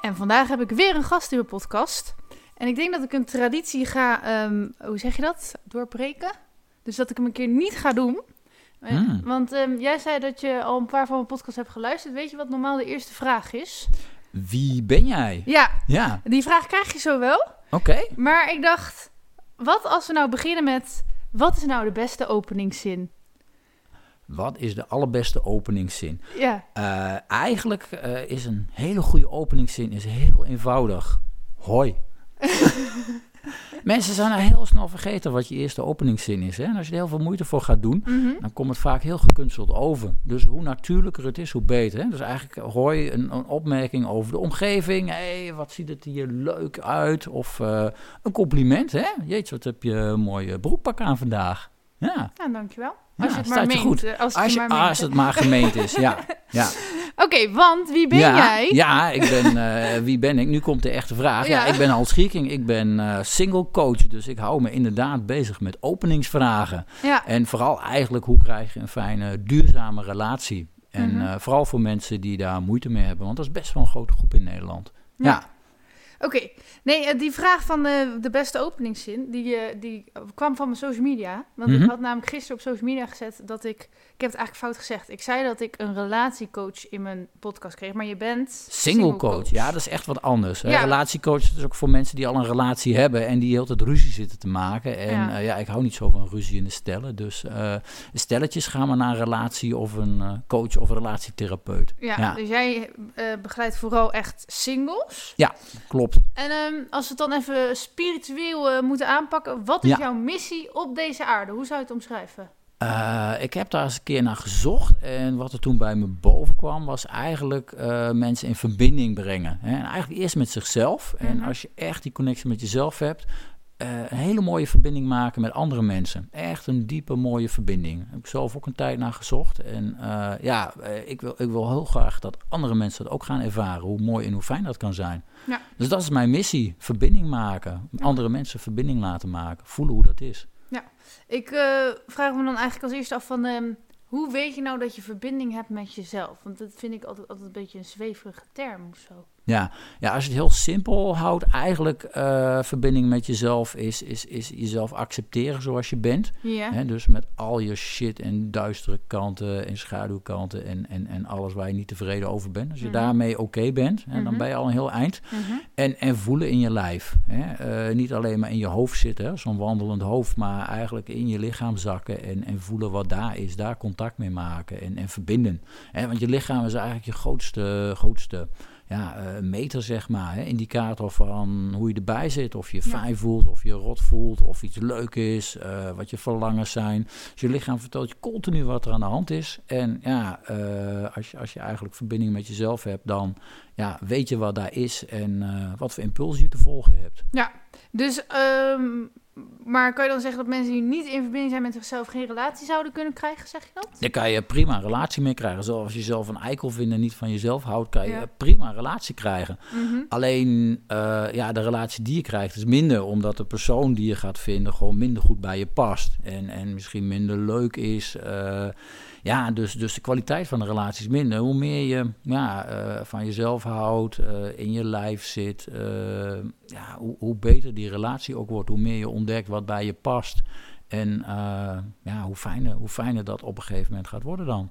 En vandaag heb ik weer een gast in mijn podcast. En ik denk dat ik een traditie ga, ehm, hoe zeg je dat, doorbreken. Dus dat ik hem een keer niet ga doen. Eh, Hmm. Want ehm, jij zei dat je al een paar van mijn podcasts hebt geluisterd. Weet je wat normaal de eerste vraag is? Wie ben jij? Ja, Ja, die vraag krijg je zo wel. oké. Maar ik dacht, wat als we nou beginnen met... Wat is nou de beste openingszin? Wat is de allerbeste openingszin? Ja, Eh, eigenlijk eh, is een hele goede openingszin is heel eenvoudig. Hoi. Mensen zijn er heel snel vergeten wat je eerste openingszin is. Hè? En als je er heel veel moeite voor gaat doen, mhm. dan komt het vaak heel gekunsteld over. Dus hoe natuurlijker het is, hoe beter. Hè? Dus eigenlijk hoi, een, een opmerking over de omgeving. Hé, hey, wat ziet het hier leuk uit? Of eh, een compliment. Hè? Jeetje, wat heb je een mooie broekpak aan vandaag. Ja, nou dankjewel. Als je het maar meent. goed. Als, je maar meent. als het maar gemeend is. Ja, ja. Oké, want wie ben ja, jij? Ja, ik ben, eh, wie ben ik? Nu komt de echte vraag. Ja, Ja. ik ben Hans Schieking. Ik ben eh, single coach. Dus ik hou me inderdaad bezig met openingsvragen. Ja, En vooral eigenlijk hoe krijg je een fijne, duurzame relatie. En Mhm. eh, vooral voor mensen die daar moeite mee hebben. Want dat is best wel een grote groep in Nederland. Ja. Oké, nee, eh, die vraag van de, de beste openingszin, die, eh, die kwam van mijn social media. Want Mhm. ik had namelijk gisteren op social media gezet dat ik, ik heb het eigenlijk fout gezegd. Ik zei dat ik een relatiecoach in mijn podcast kreeg, maar je bent single coach. Ja, dat is echt wat anders. Hè? Ja. Relatiecoach is ook voor mensen die al een relatie hebben. En die heel tijd ruzie zitten te maken. En Ja. ja, ja ik hou niet zo van ruzie in de stellen. Dus eh, stelletjes gaan maar naar een relatie of een eh, coach of een relatietherapeut. Ja, Ja. dus jij eh, begeleidt vooral echt singles. Klopt. En ehm, als we het dan even spiritueel eh, moeten aanpakken, wat is Ja. jouw missie op deze aarde? Hoe zou je het omschrijven? Eh, ik heb daar eens een keer naar gezocht. En wat er toen bij me boven kwam, was eigenlijk eh, mensen in verbinding brengen. Hè? En eigenlijk eerst met zichzelf. En Mhm. als je echt die connectie met jezelf hebt, eh, een hele mooie verbinding maken met andere mensen. Echt een diepe, mooie verbinding. Daar heb ik zelf ook een tijd naar gezocht. En ja, ik, wil, ik wil heel graag dat andere mensen dat ook gaan ervaren. Hoe mooi en hoe fijn dat kan zijn. Ja. Dus dat is mijn missie. Verbinding maken. Andere mensen verbinding laten maken. Voelen hoe dat is. Ik eh, vraag me dan eigenlijk als eerste af van... ehm, hoe weet je nou dat je verbinding hebt met jezelf? Want dat vind ik altijd, altijd een beetje een zweverige term of zo. Ja, ja, als je het heel simpel houdt, eigenlijk eh, verbinding met jezelf is, is, is jezelf accepteren zoals je bent. Ja. Hè? Dus met al je shit en duistere kanten en schaduwkanten en, en, en alles waar je niet tevreden over bent. Als je Mhm. daarmee oké bent, hè, Mhm. dan ben je al een heel eind. Mhm. En, en voelen in je lijf. Hè? Eh, niet alleen maar in je hoofd zitten, zo'n wandelend hoofd, maar eigenlijk in je lichaam zakken en, en voelen wat daar is. Daar contact mee maken en, en verbinden. Hè? Want je lichaam is eigenlijk je grootste, grootste ja, eh, meter, zeg maar. Hè? Indicator van hoe je erbij zit. Of je Ja. fijn voelt, of je rot voelt, of iets leuk is, eh, wat je verlangens zijn. Dus je lichaam vertelt je continu wat er aan de hand is. En ja, eh, als, je, als je eigenlijk verbinding met jezelf hebt, dan ja, weet je wat daar is en wat voor impuls je te volgen hebt. Ja, dus... ehm, maar kan je dan zeggen dat mensen die niet in verbinding zijn met zichzelf... geen relatie zouden kunnen krijgen, zeg je dat? Daar kan je prima een relatie mee krijgen. Zoals als je zelf een eikel vindt en niet van jezelf houdt, kan je Ja. prima een relatie krijgen. Mhm. Alleen eh, ja, de relatie die je krijgt is minder, omdat de persoon die je gaat vinden gewoon minder goed bij je past. En, en misschien minder leuk is. eh, ja, dus, dus de kwaliteit van de relatie is minder. Hoe meer je ja, eh, van jezelf houdt, eh, in je lijf zit, eh, ja, hoe, hoe beter die relatie ook wordt. Hoe meer je ontdekt wat bij je past. En ja, hoe, fijner, hoe fijner dat op een gegeven moment gaat worden dan.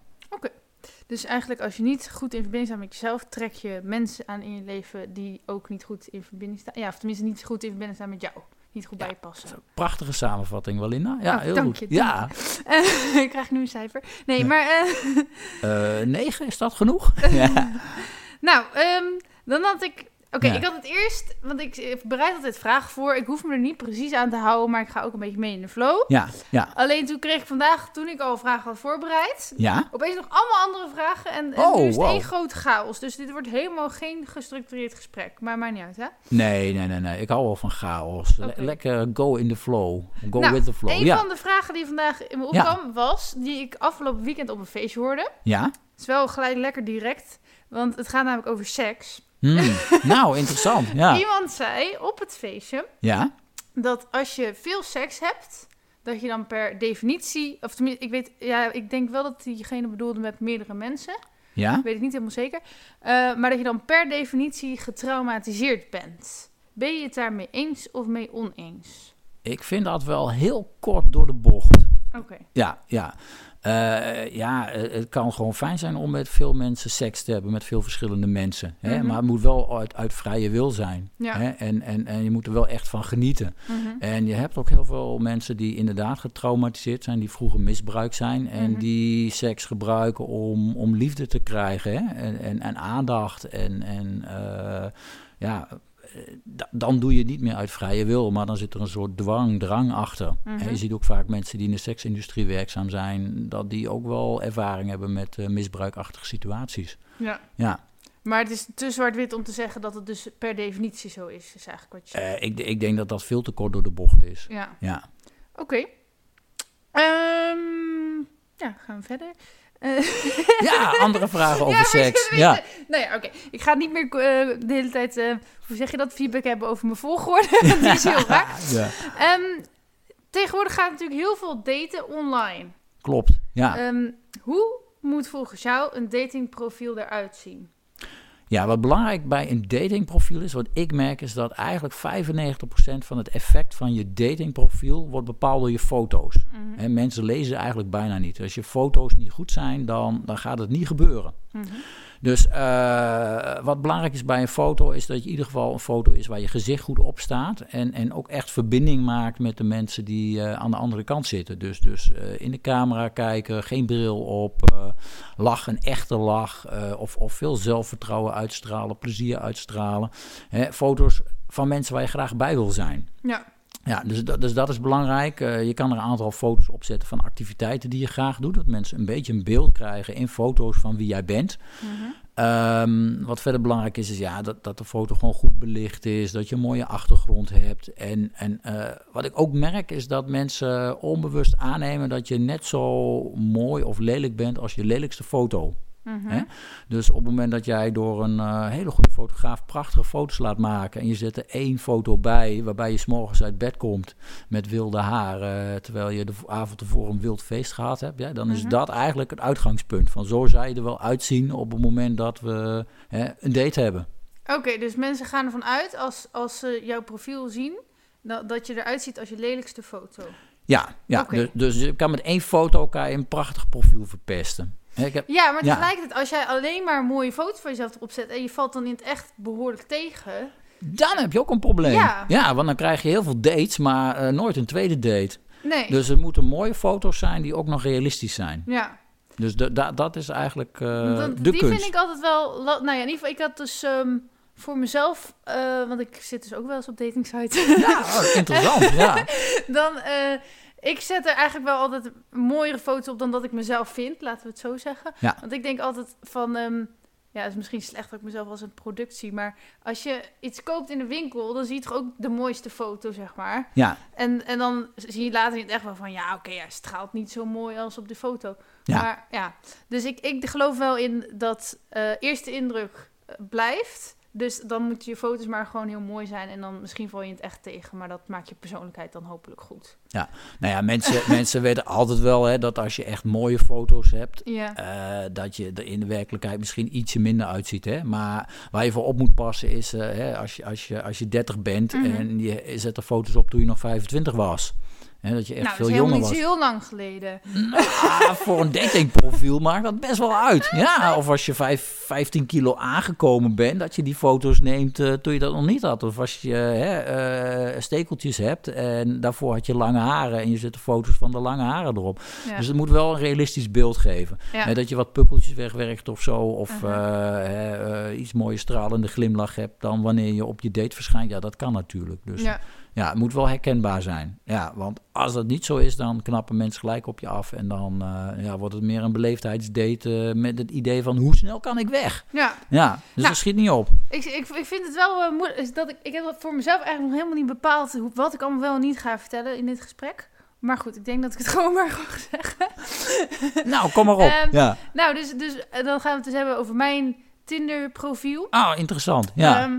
Dus eigenlijk als je niet goed in verbinding staat met jezelf... trek je mensen aan in je leven die ook niet goed in verbinding staan. Ja, of tenminste niet goed in verbinding staan met jou. Niet goed bij je passen. Prachtige samenvatting, Walinda. Ja, Oh, heel dank goed. je, ja, Eh, ik krijg nu een cijfer. Nee, maar... eh, Eh, negen, is dat genoeg? ja. Nou, ehm, dan had ik Oké, Ja. ik had het eerst, want ik eh, bereid altijd vragen voor. Ik hoef me er niet precies aan te houden, maar ik ga ook een beetje mee in de flow. Ja, ja, Alleen toen kreeg ik vandaag, toen ik al vragen had voorbereid, ja. opeens nog allemaal andere vragen. En, en Oh, nu is het wow. één grote chaos. Dus dit wordt helemaal geen gestructureerd gesprek. Maar maakt niet uit, hè? Nee, nee, nee, nee. Ik hou wel van chaos. Le- lekker go in the flow. Go Nou, with the flow. Een Ja. van de vragen die vandaag in me Ja. opkwam was, die ik afgelopen weekend op een feestje hoorde. Ja? Het is wel gelijk lekker direct, want het gaat namelijk over seks. Hmm. nou, interessant. Ja. Iemand zei op het feestje Ja? dat als je veel seks hebt, dat je dan per definitie, of tenminste, ik weet, ja, ik denk wel dat diegene bedoelde met meerdere mensen, Ja? ik weet het niet helemaal zeker, Eh, maar dat je dan per definitie getraumatiseerd bent. Ben je het daarmee eens of mee oneens? Ik vind dat wel heel kort door de bocht. Oké. Ja, ja. Eh, ja, eh, het kan gewoon fijn zijn om met veel mensen seks te hebben, met veel verschillende mensen. Hè? Mhm. Maar het moet wel uit, uit vrije wil zijn. Ja. Hè? En, en, en je moet er wel echt van genieten. Mhm. En je hebt ook heel veel mensen die inderdaad getraumatiseerd zijn, die vroeger misbruikt zijn en Mhm. die seks gebruiken om, om liefde te krijgen hè? En, en, en aandacht. En, en eh, ja, dan doe je het niet meer uit vrije wil, maar dan zit er een soort dwang, drang achter. Mhm. Je ziet ook vaak mensen die in de seksindustrie werkzaam zijn, dat die ook wel ervaring hebben met eh, misbruikachtige situaties. Ja. Ja, Maar het is te zwart-wit om te zeggen dat het dus per definitie zo is, is eigenlijk wat je eh, ik, ik denk dat dat veel te kort door de bocht is. Ja. Ja. Oké. Ehm, ja, gaan we verder. Eh, Ja, andere vragen over Ja, seks. Ja. Nou ja, oké. Ik ga niet meer eh, de hele tijd, eh, hoe zeg je dat, feedback hebben over mijn volgorde. Die is heel raar. ja, Ehm, tegenwoordig gaat natuurlijk heel veel daten online. klopt. Ja. Ehm, hoe moet volgens jou een datingprofiel eruit zien? Ja, wat belangrijk bij een datingprofiel is, wat ik merk, is dat eigenlijk 95% van het effect van je datingprofiel wordt bepaald door je foto's. Mhm. Hè, mensen lezen eigenlijk bijna niet. Als je foto's niet goed zijn, dan, dan gaat het niet gebeuren. Mhm. Dus eh, wat belangrijk is bij een foto, is dat je in ieder geval een foto is waar je gezicht goed op staat. En, en ook echt verbinding maakt met de mensen die eh, aan de andere kant zitten. Dus, dus eh, in de camera kijken, geen bril op, lach, een echte lach. of, of veel zelfvertrouwen uitstralen, plezier uitstralen. Hè, foto's van mensen waar je graag bij wil zijn. Ja. Ja, dus dat, dus dat is belangrijk. Eh, je kan er een aantal foto's opzetten van activiteiten die je graag doet. Dat mensen een beetje een beeld krijgen in foto's van wie jij bent. Mhm. Ehm, wat verder belangrijk is, is ja, dat, dat de foto gewoon goed belicht is. Dat je een mooie achtergrond hebt. En, en eh, wat ik ook merk is dat mensen onbewust aannemen dat je net zo mooi of lelijk bent als je lelijkste foto. Mhm. Hè? Dus op het moment dat jij door een eh, hele goede fotograaf prachtige foto's laat maken en je zet er één foto bij waarbij je s'morgens uit bed komt met wilde haren, terwijl je de avond ervoor een wild feest gehad hebt, ja, dan is Mhm. dat eigenlijk het uitgangspunt. Van zo zou je er wel uitzien op het moment dat we hè, een date hebben. Oké, dus mensen gaan ervan uit als, als ze jouw profiel zien, dat, dat je eruit ziet als je lelijkste foto. Ja, ja dus, dus je kan met één foto je een prachtig profiel verpesten. Ik heb, Ja, maar Ja. tegelijkertijd, als jij alleen maar een mooie foto van jezelf erop zet en je valt dan in het echt behoorlijk tegen. dan heb je ook een probleem. Ja. want dan krijg je heel veel dates, maar eh, nooit een tweede date. Nee. Dus er moeten mooie foto's zijn die ook nog realistisch zijn. ja. Dus da- da- dat is eigenlijk eh, de die kunst. vind ik altijd wel. Nou ja, in ieder geval, ik had dus ehm, voor mezelf, eh, want ik zit dus ook wel eens op datingsites. Ja, oh, interessant. ja. dan, ik zet er eigenlijk wel altijd mooiere foto's op dan dat ik mezelf vind, laten we het zo zeggen. Ja. Want ik denk altijd van, ehm, ja, het is misschien slecht dat ik mezelf als een productie, maar als je iets koopt in de winkel, dan zie je toch ook de mooiste foto, zeg maar. Ja, En, en dan zie je later in het echt wel van, ja, oké, hij straalt niet zo mooi als op de foto. Ja. Maar ja, dus ik, ik geloof wel in dat eh, eerste indruk eh, blijft. Dus dan moeten je foto's maar gewoon heel mooi zijn. En dan misschien val je het echt tegen. Maar dat maakt je persoonlijkheid dan hopelijk goed. nou ja, mensen, mensen weten altijd wel hè, dat als je echt mooie foto's hebt, Ja. eh, dat je er in de werkelijkheid misschien ietsje minder uitziet. Hè? Maar waar je voor op moet passen is eh, hè, als, je, als, je, als je 30 bent Mhm. en je zet er foto's op toen je nog 25 was. Dat je echt nou, veel dat is jonger niet was. zo heel lang geleden. Ah, voor een datingprofiel maakt dat best wel uit. Ja, of als je vijf, 15 kilo aangekomen bent, dat je die foto's neemt eh, toen je dat nog niet had. Of als je hè, eh, stekeltjes hebt en daarvoor had je lange haren en je zet de foto's van de lange haren erop. Ja. Dus het moet wel een realistisch beeld geven. Ja. Dat je wat pukkeltjes wegwerkt of zo, of Uh-huh. eh, iets mooie stralende glimlach hebt dan wanneer je op je date verschijnt. Ja, dat kan natuurlijk. Dus ja. Ja, het moet wel herkenbaar zijn. Ja, want als dat niet zo is, dan knappen mensen gelijk op je af. En dan eh, ja, wordt het meer een beleefdheidsdate eh, met het idee van hoe snel kan ik weg? ja. Ja, dus Nou. dat schiet niet op. Ik, ik, ik vind het wel eh, moeilijk. is Dat ik, ik heb voor mezelf eigenlijk nog helemaal niet bepaald hoe, wat ik allemaal wel en niet ga vertellen in dit gesprek. Maar goed, ik denk dat ik het gewoon maar ga zeggen. Nou, kom maar op. Ehm, ja. Nou, dus, dus dan gaan we het dus hebben over mijn Tinder profiel. Ah, interessant. Ja. Ehm,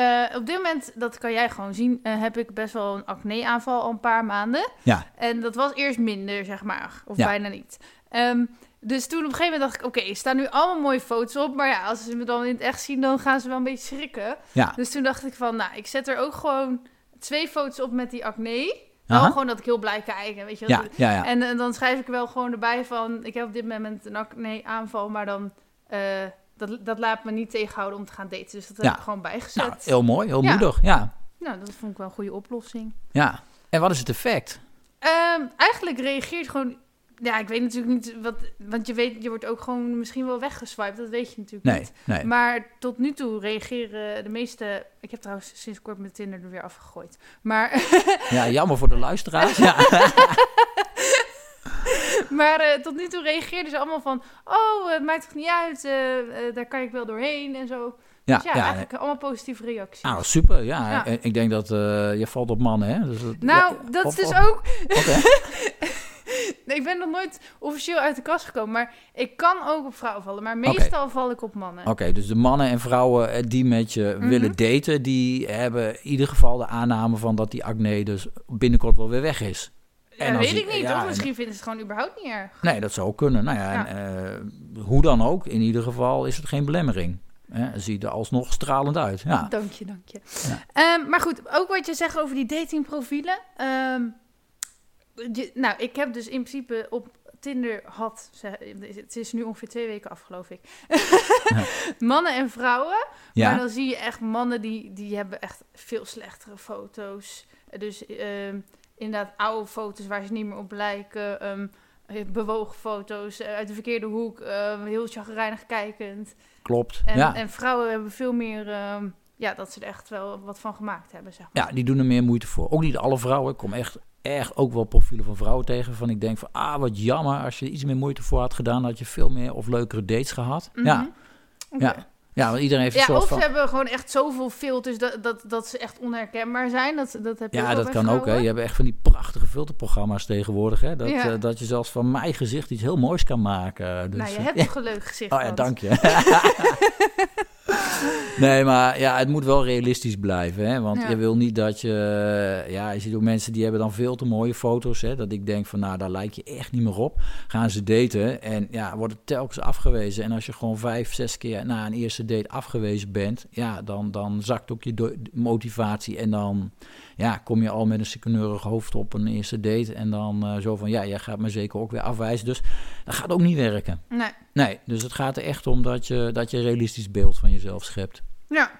eh, op dit moment, dat kan jij gewoon zien, eh, heb ik best wel een acne-aanval al een paar maanden. ja. En dat was eerst minder, zeg maar. Of Ja. bijna niet. Ehm, dus toen op een gegeven moment dacht ik, oké, er staan nu allemaal mooie foto's op. Maar ja, als ze me dan in het echt zien, dan gaan ze wel een beetje schrikken. Ja. Dus toen dacht ik van, nou, ik zet er ook gewoon twee foto's op met die acne. Aha. gewoon dat ik heel blij kijk. En, weet je. Ja, ja, ja. En, eh, dan schrijf ik er wel gewoon erbij van, ik heb op dit moment een acne-aanval, maar dan... dat, dat laat me niet tegenhouden om te gaan daten. Dus dat heb Ja. ik gewoon bijgezet. Nou, heel mooi, heel Ja. moedig. Ja. Nou, dat vond ik wel een goede oplossing. ja. En wat is het effect? Ehm, eigenlijk reageert gewoon. Ja, ik weet natuurlijk niet wat. Want je weet, je wordt ook gewoon misschien wel weggeswiped. Dat weet je natuurlijk Nee, niet. nee. Maar tot nu toe reageren de meeste. Ik heb trouwens sinds kort mijn Tinder er weer afgegooid. Maar, Ja, jammer voor de luisteraars. Ja. Maar eh, tot nu toe reageerden ze allemaal van. Oh, het maakt toch niet uit. eh, eh, daar kan ik wel doorheen en zo. Ja, dus ja, ja, eigenlijk allemaal positieve reacties. Nou, super. Ja, ik denk dat eh, je valt op mannen, hè? Dus nou, dat is dus ook. Nee, ik ben nog nooit officieel uit de kast gekomen. Maar ik kan ook op vrouwen vallen. Maar meestal val ik op mannen. Oké, dus de mannen en vrouwen eh, die met je Mhm. willen daten, die hebben in ieder geval de aanname van dat die acne dus binnenkort wel weer weg is. En weet ik niet. ja, of en- misschien vinden ze het gewoon überhaupt niet erg. Nee, dat zou kunnen. Nou ja, Ja. En, eh, hoe dan ook, in ieder geval is het geen belemmering. Hè, ziet er alsnog stralend uit. Ja. Dank je, dank je. Ja. Ehm, maar goed, ook wat je zegt over die datingprofielen. Ehm, je- nou, ik heb dus in principe op Tinder had... Het is nu ongeveer twee weken af, geloof ik. Mannen en vrouwen. ja. Maar dan zie je echt mannen die, die hebben echt veel slechtere foto's. Dus ehm, inderdaad oude foto's waar ze niet meer op lijken. ehm, bewogen foto's eh, uit de verkeerde hoek. ehm, heel chagrijnig kijkend. klopt. En, ja. en vrouwen hebben veel meer, ehm, ja, dat ze er echt wel wat van gemaakt hebben, zeg maar. ja, die doen er meer moeite voor. Ook niet alle vrouwen. Ik kom echt erg ook wel profielen van vrouwen tegen. Van ik denk van, ah, wat jammer. Als je iets meer moeite voor had gedaan, had je veel meer of leukere dates gehad. Mhm. Ja, Oké. ja. Ja, want iedereen heeft een Ja, soort of van... ze hebben gewoon echt zoveel filters dat, dat, dat ze echt onherkenbaar zijn. Dat, dat heb je Ja, dat kan ook. Hè. Je hebt echt van die prachtige filterprogramma's tegenwoordig. Hè. Dat, Ja. eh, dat je zelfs van mijn gezicht iets heel moois kan maken. Dus, nou, je eh, hebt een leuk gezicht. Oh ja, dank je. nee, maar ja, het moet wel realistisch blijven. Hè? Want Ja. je wil niet dat je... Ja, je ziet ook mensen die hebben dan veel te mooie foto's. Hè? Dat ik denk van, nou, daar lijk je echt niet meer op. Gaan ze daten en ja, worden telkens afgewezen. En als je gewoon vijf, zes keer na een eerste date afgewezen bent... Ja, dan, dan zakt ook je motivatie. En dan ja, kom je al met een seconeurig hoofd op een eerste date. En dan eh, zo van, ja, jij gaat me zeker ook weer afwijzen. Dus dat gaat ook niet werken. Nee, Nee, dus het gaat er echt om dat je, dat je een realistisch beeld van jezelf schept. ja.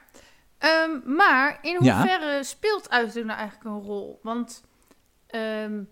Ehm, maar in Ja. hoeverre speelt uiterlijk nou eigenlijk een rol? Want ehm,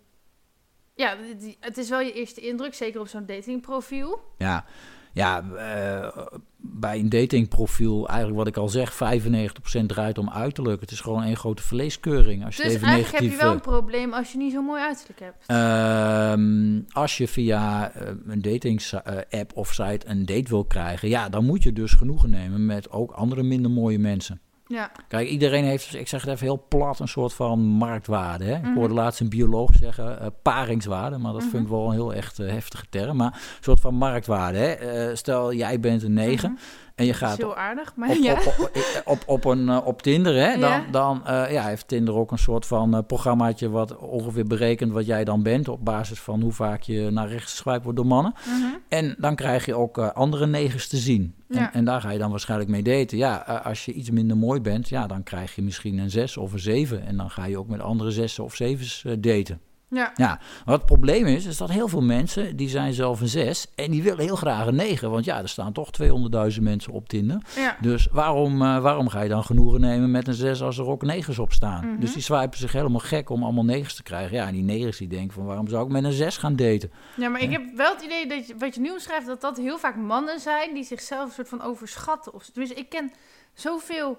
ja, het is wel je eerste indruk, zeker op zo'n datingprofiel. Ja, ja eh, bij een datingprofiel, eigenlijk wat ik al zeg, 95% draait om uiterlijk. Het is gewoon een grote vleeskeuring. Als je Dus even eigenlijk negatief... heb je wel eh, een probleem als je niet zo'n mooi uiterlijk hebt. Ehm, als je via eh, een dating-app of site een date wil krijgen, ja, dan moet je dus genoegen nemen met ook andere minder mooie mensen. Ja. Kijk, iedereen heeft, ik zeg het even heel plat, een soort van marktwaarde. Hè? Mhm. Ik hoorde laatst een bioloog zeggen, eh, paringswaarde, maar dat Mhm. vind ik wel een heel echt eh, heftige term. Maar een soort van marktwaarde. Hè? Eh, stel, jij bent een 9 Mhm. En je gaat heel aardig, maar op, ja. op, op, op, op, een, eh, op Tinder, hè? Dan, Ja. dan eh, ja, heeft Tinder ook een soort van eh, programmaatje wat ongeveer berekent wat jij dan bent op basis van hoe vaak je naar rechts geswipt wordt door mannen. Mhm. En dan krijg je ook andere negens te zien. En, Ja. en daar ga je dan waarschijnlijk mee daten. Ja, als je iets minder mooi bent, ja, dan krijg je misschien een 6 of een 7. En dan ga je ook met andere zessen of zevens daten. Ja. Ja, wat het probleem is, is dat heel veel mensen, die zijn zelf een 6 en die willen heel graag een 9. Want ja, er staan toch 200.000 mensen op Tinder. Ja. Dus waarom, eh, waarom ga je dan genoegen nemen met een 6 als er ook 9's op staan? Mhm. Dus die swipen zich helemaal gek om allemaal 9's te krijgen. Ja, en die 9's die denken van waarom zou ik met een 6 gaan daten? Ja, maar ik heb wel het idee dat je, wat je nu omschrijft, dat dat heel vaak mannen zijn die zichzelf een soort van overschatten. Of, tenminste, ik ken zoveel,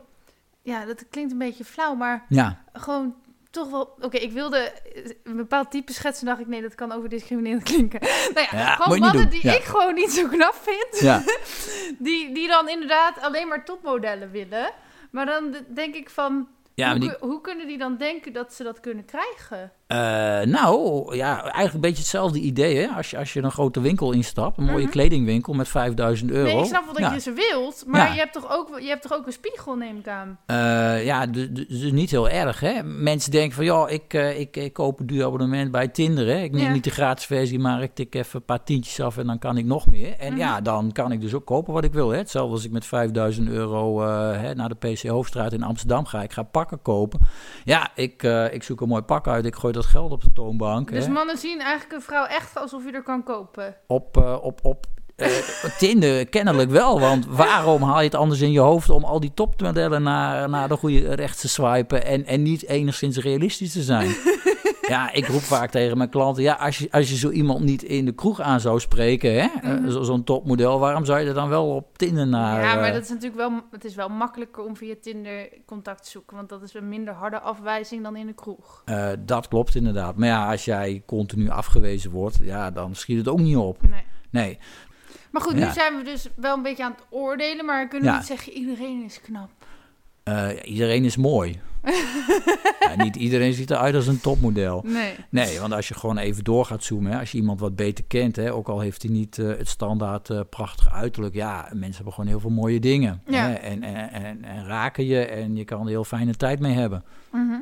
ja, dat klinkt een beetje flauw, maar Ja, gewoon toch wel... Oké, ik wilde eh, een bepaald type schetsen, dacht ik, nee, dat kan over discriminerend klinken. nou ja, gewoon mannen die Ja. ik gewoon niet zo knap vind, ja. die, die dan inderdaad alleen maar topmodellen willen. Maar dan denk ik van, ja die, hoe kunnen die dan denken dat ze dat kunnen krijgen? Eh, nou, ja, eigenlijk een beetje hetzelfde idee. Hè? Als, je, als je een grote winkel instapt, een mooie Mhm. kledingwinkel met 5000 euro. Nee, ik snap wel dat ja. je ze wilt, maar Ja. je, hebt toch ook, je hebt toch ook een spiegel, neem ik aan? Eh, ja, dus, niet heel erg. Hè? Mensen denken van, ja, ik, eh, ik, ik koop een duur abonnement bij Tinder. Hè? Ik neem Ja. niet de gratis versie, maar ik tik even een paar tientjes af en dan kan ik nog meer. En Mhm. ja, dan kan ik dus ook kopen wat ik wil. Hè? Hetzelfde als ik met 5000 euro hè, naar de PC Hoofdstraat in Amsterdam ga. Ik ga pakken kopen. Ja, ik, ik zoek een mooi pak uit. Ik gooi dat geld op de toonbank. Dus hè? mannen zien eigenlijk een vrouw echt alsof je er kan kopen. op, eh, op, op eh, Tinder kennelijk wel. Want waarom haal je het anders in je hoofd om al die topmodellen naar, naar de goede rechts te swipen en, en niet enigszins realistisch te zijn? Ja, ik roep vaak tegen mijn klanten, ja, als je, als je zo iemand niet in de kroeg aan zou spreken, hè, eh, Mhm. zo- zo'n topmodel, waarom zou je er dan wel op Tinder naar... ja, maar eh, dat is natuurlijk wel, het is wel makkelijker om via Tinder contact te zoeken. Want dat is een minder harde afwijzing dan in de kroeg. eh, dat klopt inderdaad. Maar ja, als jij continu afgewezen wordt, ja, dan schiet het ook niet op. Nee. Nee, Maar goed, nu Ja. zijn we dus wel een beetje aan het oordelen. Maar we kunnen Ja. niet zeggen iedereen is knap. iedereen is mooi. Ja, niet iedereen ziet eruit als een topmodel. Nee. Nee, want als je gewoon even door gaat zoomen, hè, als je iemand wat beter kent, hè, ook al heeft hij niet eh, het standaard eh, prachtige uiterlijk, ja, mensen hebben gewoon heel veel mooie dingen. Ja. Hè, en, en, en, en raken je en je kan er heel fijne tijd mee hebben. Mhm.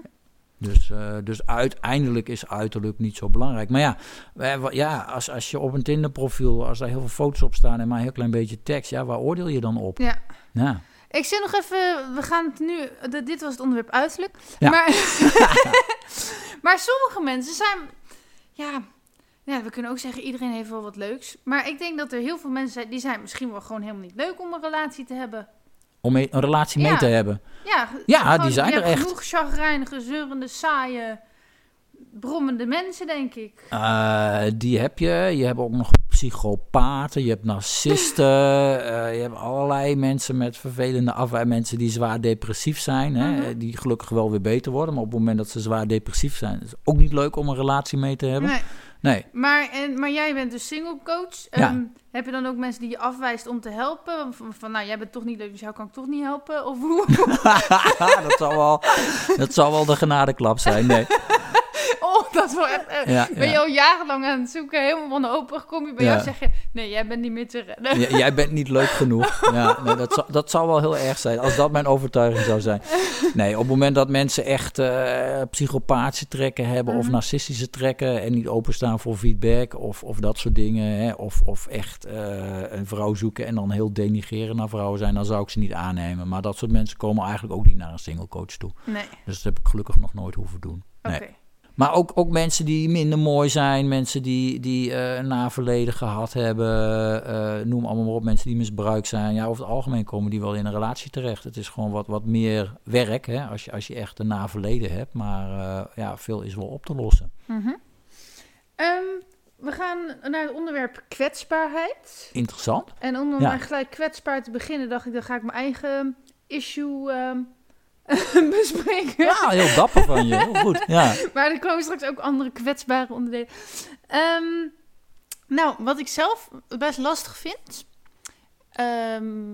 Dus, eh, dus uiteindelijk is uiterlijk niet zo belangrijk. Maar ja, ja als, als je op een Tinder-profiel, als daar heel veel foto's op staan en maar een heel klein beetje tekst, ja, waar oordeel je dan op? Ja. Ja. Ik zit nog even, we gaan het nu, de- dit was het onderwerp uiterlijk. Ja. Maar, maar sommige mensen zijn, ja, ja, we kunnen ook zeggen iedereen heeft wel wat leuks. Maar ik denk dat er heel veel mensen zijn, die zijn misschien wel gewoon helemaal niet leuk om een relatie te hebben. Om een relatie mee Ja. te hebben. Ja, Ja, gewoon- die zijn er echt. genoeg chagrijnige, zeurende, saaie, brommende mensen, denk ik. Eh, die heb je. Je hebt ook nog psychopaten, je hebt narcisten, eh, je hebt allerlei mensen met vervelende afwij, mensen die zwaar depressief zijn, hè, Mhm. die gelukkig wel weer beter worden, maar op het moment dat ze zwaar depressief zijn, is het ook niet leuk om een relatie mee te hebben. Nee. Nee. Maar, en, maar jij bent dus single coach. Ja. Ehm, heb je dan ook mensen die je afwijst om te helpen? Van, van nou, jij bent toch niet leuk, dus jou kan ik toch niet helpen? Of hoe? dat, zal wel, dat zal wel de genadeklap zijn. Nee. oh, dat is wel echt... eh, Ja, Ben je al jarenlang aan het zoeken, helemaal wanhopig, kom je bij jou zeggen... Nee, jij bent niet meer te redden. Jij bent niet leuk genoeg. Ja, nee, dat, zal, dat wel heel erg zijn, als dat mijn overtuiging zou zijn. Nee, op het moment dat mensen echt eh psychopatische trekken hebben of Mhm. narcistische trekken en niet openstaan voor feedback of, of dat soort dingen, hè, of, of echt eh, een vrouw zoeken en dan heel denigreren naar vrouwen zijn, dan zou ik ze niet aannemen. Maar dat soort mensen komen eigenlijk ook niet naar een single coach toe. Nee, Dus dat heb ik gelukkig nog nooit hoeven doen. oké. Nee. Maar ook, ook mensen die minder mooi zijn, mensen die, die eh, een naverleden gehad hebben, eh, noem allemaal maar op, mensen die misbruikt zijn. Ja, over het algemeen komen die wel in een relatie terecht. Het is gewoon wat, wat meer werk, hè, als, je, als je echt een naverleden hebt. Maar eh, ja, veel is wel op te lossen. Mhm. Ehm, we gaan naar het onderwerp kwetsbaarheid. Interessant. En om Ja. gelijk kwetsbaar te beginnen, dacht ik, dan ga ik mijn eigen issue ehm, bespreken. Ja, heel dapper van je. Heel goed. Ja. Maar er komen straks ook andere kwetsbare onderdelen. Ehm, nou, wat ik zelf best lastig vind. ehm,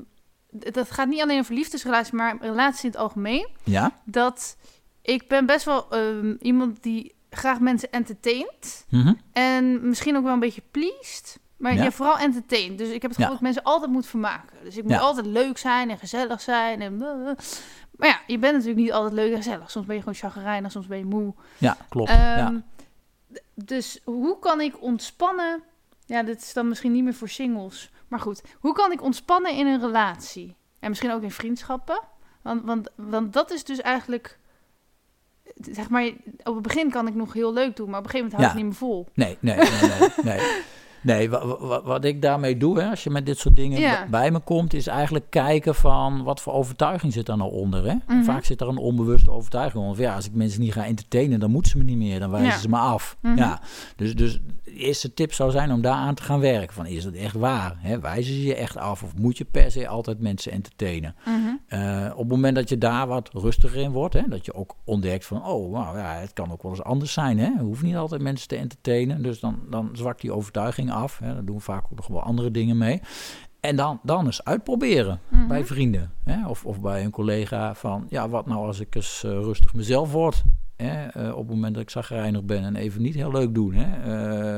dat gaat niet alleen over liefdesrelaties, maar relaties in het algemeen. Ja? Dat ik ben best wel ehm, iemand die graag mensen entertaint. Mhm. En misschien ook wel een beetje pleased. Maar Ja. ja. vooral entertained. Dus ik heb het gevoel Ja. dat ik mensen altijd moet vermaken. Dus ik moet altijd leuk zijn en gezellig zijn. En maar ja, je bent natuurlijk niet altijd leuk en gezellig. Soms ben je gewoon chagrijnig, soms ben je moe. Ja, klopt. Ehm, Dus hoe kan ik ontspannen? Ja, dit is dan misschien niet meer voor singles. Maar goed, hoe kan ik ontspannen in een relatie? En misschien ook in vriendschappen. Want, want, want dat is dus eigenlijk zeg maar, op het begin kan ik nog heel leuk doen, maar op een gegeven moment hou ik Ja. het niet meer vol. Nee, nee, nee, nee. nee. Nee, wa- wa- wat ik daarmee doe, hè, als je met dit soort dingen Ja. bij me komt, is eigenlijk kijken van wat voor overtuiging zit daar nou onder. Hè? Mhm. Vaak zit er een onbewuste overtuiging onder. Van, ja, als ik mensen niet ga entertainen, dan moeten ze me niet meer, dan wijzen Ja. ze me af. Mhm. Ja, dus, dus de eerste tip zou zijn om daar aan te gaan werken. Van, is dat echt waar? Hè? Wijzen ze je echt af of moet je per se altijd mensen entertainen? Mhm. Eh, op het moment dat je daar wat rustiger in wordt, hè, dat je ook ontdekt van, oh, nou ja, het kan ook wel eens anders zijn. Hè. Je hoeft niet altijd mensen te entertainen, dus dan, dan zwakt die overtuiging af. Hè. Daar doen we vaak ook nog wel andere dingen mee. En dan, dan eens uitproberen Mhm. bij vrienden hè, of, of bij een collega van, ja, wat nou als ik eens eh, rustig mezelf word? Hè, eh, op het moment dat ik zagrijnig ben en even niet heel leuk doen, hè,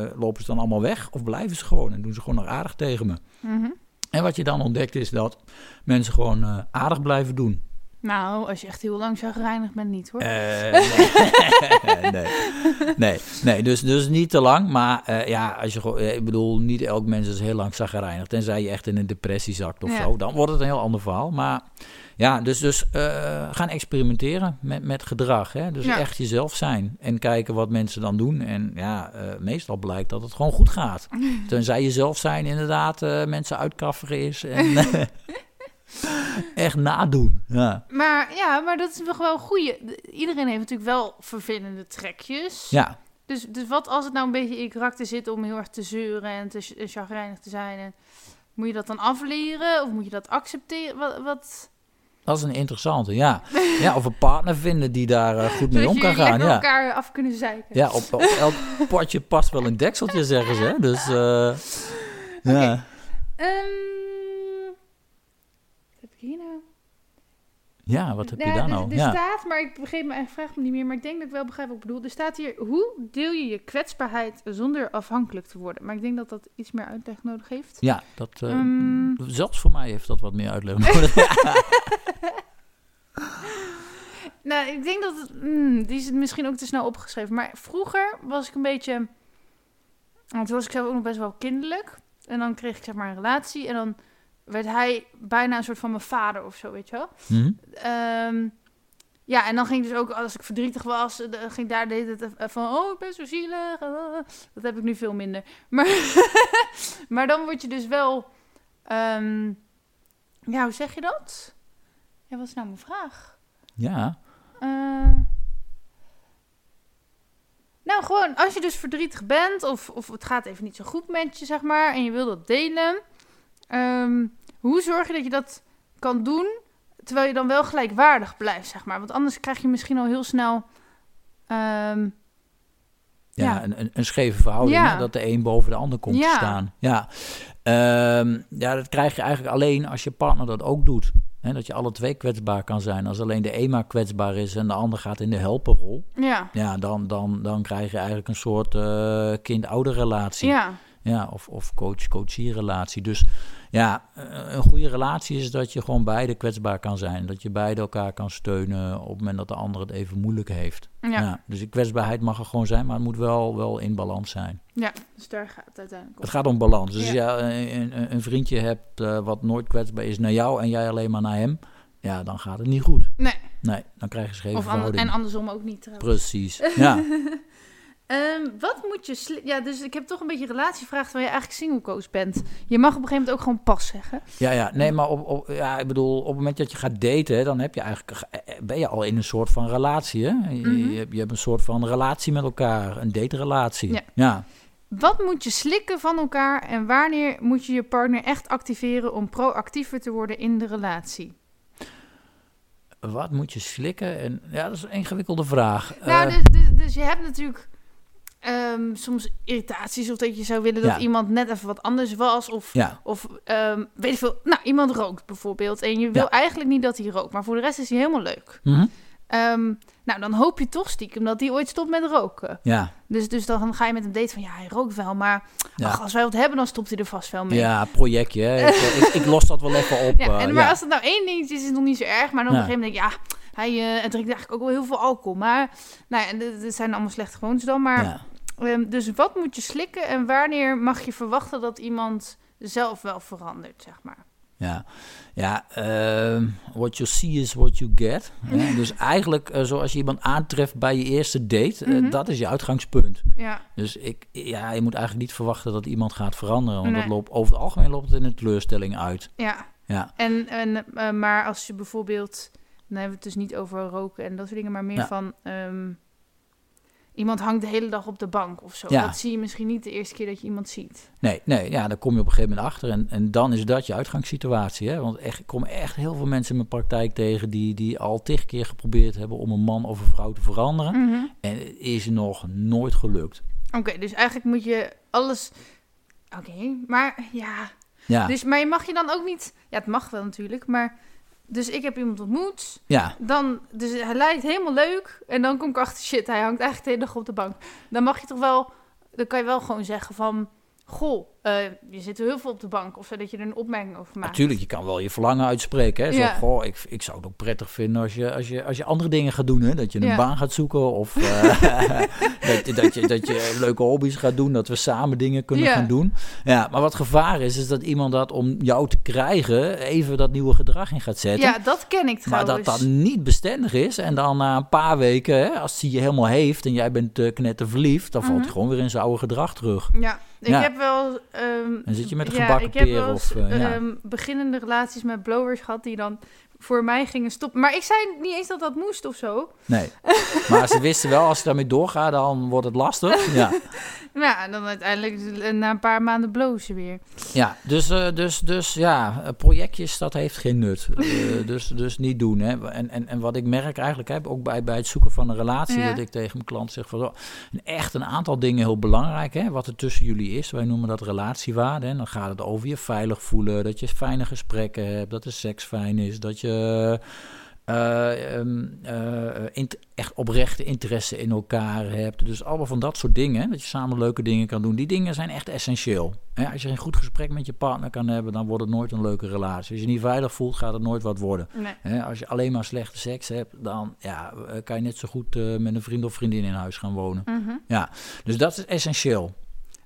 eh, lopen ze dan allemaal weg of blijven ze gewoon en doen ze gewoon nog aardig tegen me? Mhm. En wat je dan ontdekt is dat mensen gewoon aardig blijven doen. Nou, als je echt heel lang zagrijnig bent, niet hoor. Eh, nee. nee, nee, nee, dus, dus niet te lang. Maar eh, ja, als je gewoon, eh, ik bedoel, niet elk mens is heel lang zagrijnig. Tenzij je echt in een depressie zakt of Ja. zo. Dan wordt het een heel ander verhaal. Maar ja, dus, dus gaan experimenteren met, met gedrag. Hè? Dus Ja. echt jezelf zijn. En kijken wat mensen dan doen. En ja, meestal blijkt dat het gewoon goed gaat. Tenzij jezelf zijn inderdaad mensen uitkafferen is. En echt nadoen. Ja. Maar ja, maar dat is nog wel een goeie. Iedereen heeft natuurlijk wel vervelende trekjes. ja. Dus, dus wat als het nou een beetje in je karakter zit om heel erg te zeuren en te en chagrijnig te zijn? En moet je dat dan afleren of moet je dat accepteren? Wat, wat Dat is een interessante, ja. ja of een partner vinden die daar eh, goed mee om kan gaan. Ja, elkaar af kunnen zeiken. ja op, op elk potje past wel een dekseltje, zeggen ze. Dus, eh, ja. Ehm, wat heb ik hier nou? Ja, wat heb je Ja, daar er- nou? Er staat, maar ik begreep me eigen vraag me niet meer. Maar ik denk dat ik wel begrijp wat ik bedoel. Er staat hier, hoe deel je je kwetsbaarheid zonder afhankelijk te worden? Maar ik denk dat dat iets meer uitleg nodig heeft. ja, dat, eh, Ehm. zelfs voor mij heeft dat wat meer uitleg nodig. Nou, ik denk dat het, mm, die is misschien ook te snel opgeschreven. Maar vroeger was ik een beetje, want toen was ik zelf ook nog best wel kinderlijk. En dan kreeg ik zeg maar een relatie en dan werd hij bijna een soort van mijn vader of zo, weet je wel. Hm? Ehm, ja, en dan ging dus ook, als ik verdrietig was, ging daar de hele tijd eh, van, oh, ik ben zo zielig. ah. Dat heb ik nu veel minder. Maar, maar dan word je dus wel, ehm, ja, hoe zeg je dat? Ja, wat is nou mijn vraag? ja, Ehm, nou, gewoon als je dus verdrietig bent of, of het gaat even niet zo goed met je, zeg maar, en je wil dat delen. Ehm, hoe zorg je dat je dat kan doen terwijl je dan wel gelijkwaardig blijft, zeg maar? Want anders krijg je misschien al heel snel. ehm, ja, Ja. Een, een, een scheve verhouding, Ja. dat de een boven de ander komt Ja. te staan. Ja. Ehm, ja, dat krijg je eigenlijk alleen als je partner dat ook doet. Hè, dat je alle twee kwetsbaar kan zijn. Als alleen de een maar kwetsbaar is en de ander gaat in de helperrol. ja, Ja, dan, dan, dan krijg je eigenlijk een soort eh, kind-ouder relatie. ja, Ja, of, of coach-coachie relatie. Dus ja, eh, een goede relatie is dat je gewoon beide kwetsbaar kan zijn. Dat je beide elkaar kan steunen op het moment dat de ander het even moeilijk heeft. ja, Ja. ja. dus die kwetsbaarheid mag er gewoon zijn, maar het moet wel, wel in balans zijn. dus daar gaat het uiteindelijk om. Het gaat om balans. Dus Ja. als je een, een, een vriendje hebt eh, wat nooit kwetsbaar is naar jou en jij alleen maar naar hem, ja, dan gaat het niet goed. Nee, Nee, dan krijg je scheve verhouding. en andersom ook niet trouwens. Precies, ja. Ehm, wat moet je... Ja, dus ik heb toch een beetje relatievraag terwijl je eigenlijk single coach bent. Je mag op een gegeven moment ook gewoon pas zeggen. Ja, ja, nee, maar op, op, ja, ik bedoel, op het moment dat je gaat daten, dan heb je eigenlijk, eh, ben je al in een soort van relatie. Hè? Je, Mhm. je, hebt- je hebt een soort van relatie met elkaar, een daterelatie. Ja. ja. Wat moet je slikken van elkaar en wanneer moet je je partner echt activeren om proactiever te worden in de relatie? Wat moet je slikken? En, ja, dat is een ingewikkelde vraag. nou, Eh, dus, dus, dus je hebt natuurlijk ehm, soms irritaties of dat je zou willen dat Ja. iemand net even wat anders was. Of, ja, of ehm, weet ik veel, nou, iemand rookt bijvoorbeeld en je wil Ja. eigenlijk niet dat hij rookt, maar voor de rest is hij helemaal leuk. Mhm. Ehm, nou, dan hoop je toch stiekem dat hij ooit stopt met roken. ja, Dus, dus dan ga je met hem daten van, ja, hij rookt wel, maar ach, als wij wat hebben, dan stopt hij er vast wel mee. ja, projectje. Hè. ik, ik, ik los dat wel even op. Ja, eh, en, maar als het nou één dingetje is, is het nog niet zo erg. Maar dan op een gegeven moment denk ik, ja, hij eh, drinkt eigenlijk ook wel heel veel alcohol. Maar, nou ja, dit zijn allemaal slechte gewoontes dan. Maar, Ehm, dus wat moet je slikken en wanneer mag je verwachten dat iemand zelf wel verandert, zeg maar? Ja, ja ehm, what you see is what you get. Dus eigenlijk, uh, zoals je iemand aantreft bij je eerste date, uh, dat is je uitgangspunt. Ja. Dus ik, ja, je moet eigenlijk niet verwachten dat iemand gaat veranderen. Want nee. dat loopt, over het algemeen loopt het in een teleurstelling uit. Ja. Ja. En, en, uh, maar als je bijvoorbeeld, dan hebben we het dus niet over roken en dat soort dingen, maar meer Ja. van um, iemand hangt de hele dag op de bank of zo. Ja. Dat zie je misschien niet de eerste keer dat je iemand ziet. Nee, nee, ja, daar kom je op een gegeven moment achter. En, en dan is dat je uitgangssituatie. Hè? Want echt, ik kom echt heel veel mensen in mijn praktijk tegen die, die al tig keer geprobeerd hebben om een man of een vrouw te veranderen. Mhm. En het is nog nooit gelukt. Oké, dus eigenlijk moet je alles. Oké, maar ja. Ja, Dus, maar je mag je dan ook niet. Ja, het mag wel natuurlijk, maar. Dus ik heb iemand ontmoet. ja, Dan, dus hij lijkt helemaal leuk. En dan kom ik achter, shit, hij hangt eigenlijk de hele dag op de bank. Dan mag je toch wel, dan kan je wel gewoon zeggen van... Goh, eh, je zit heel veel op de bank. Of zodat je er een opmerking over maakt. natuurlijk. Je kan wel je verlangen uitspreken. Hè? Zo, Ja. goh, ik, ik zou het ook prettig vinden als je, als je, als je andere dingen gaat doen. Hè? Dat je een Ja. baan gaat zoeken. Of eh, dat, je, dat, je, dat je leuke hobby's gaat doen. Dat we samen dingen kunnen Ja. gaan doen. Ja, maar wat gevaar is, is dat iemand dat om jou te krijgen... even dat nieuwe gedrag in gaat zetten. Ja, dat ken ik Maar trouwens. dat dat niet bestendig is. En dan na een paar weken, hè, als hij je helemaal heeft en jij bent uh, knetterverliefd, dan valt Mhm. hij gewoon weer in zijn oude gedrag terug. Ja, ik heb wel... ehm, Dan zit je met een ja, gebakken ik heb peer wel eens, of, eh, ja. ehm, beginnende relaties met blowers gehad die dan voor mij gingen stoppen. Maar ik zei niet eens dat dat moest of zo. Nee. Maar ze wisten wel, als je daarmee doorgaat, dan wordt het lastig. Ja, ja, dan uiteindelijk na een paar maanden blowen ze weer. ja dus, eh, dus, dus ja, projectjes, dat heeft geen nut. Eh, dus, dus niet doen. Hè. En, en, en wat ik merk eigenlijk, hè, ook bij, bij het zoeken van een relatie, Ja. dat ik tegen mijn klant zeg van, oh, een echt een aantal dingen heel belangrijk, hè, wat er tussen jullie is. Wij noemen dat relatiewaarde. En dan gaat het over je veilig voelen, dat je fijne gesprekken hebt, dat de seks fijn is, dat je... eh, ehm, eh, echt oprechte interesse in elkaar hebt. Dus allemaal van dat soort dingen. Dat je samen leuke dingen kan doen. Die dingen zijn echt essentieel. Hè, als je een goed gesprek met je partner kan hebben, dan wordt het nooit een leuke relatie. Als je je niet veilig voelt, gaat het nooit wat worden. Nee. Als je alleen maar slechte seks hebt, dan ja, eh, kan je net zo goed eh, met een vriend of vriendin in huis gaan wonen. Mhm. Dus dat is essentieel.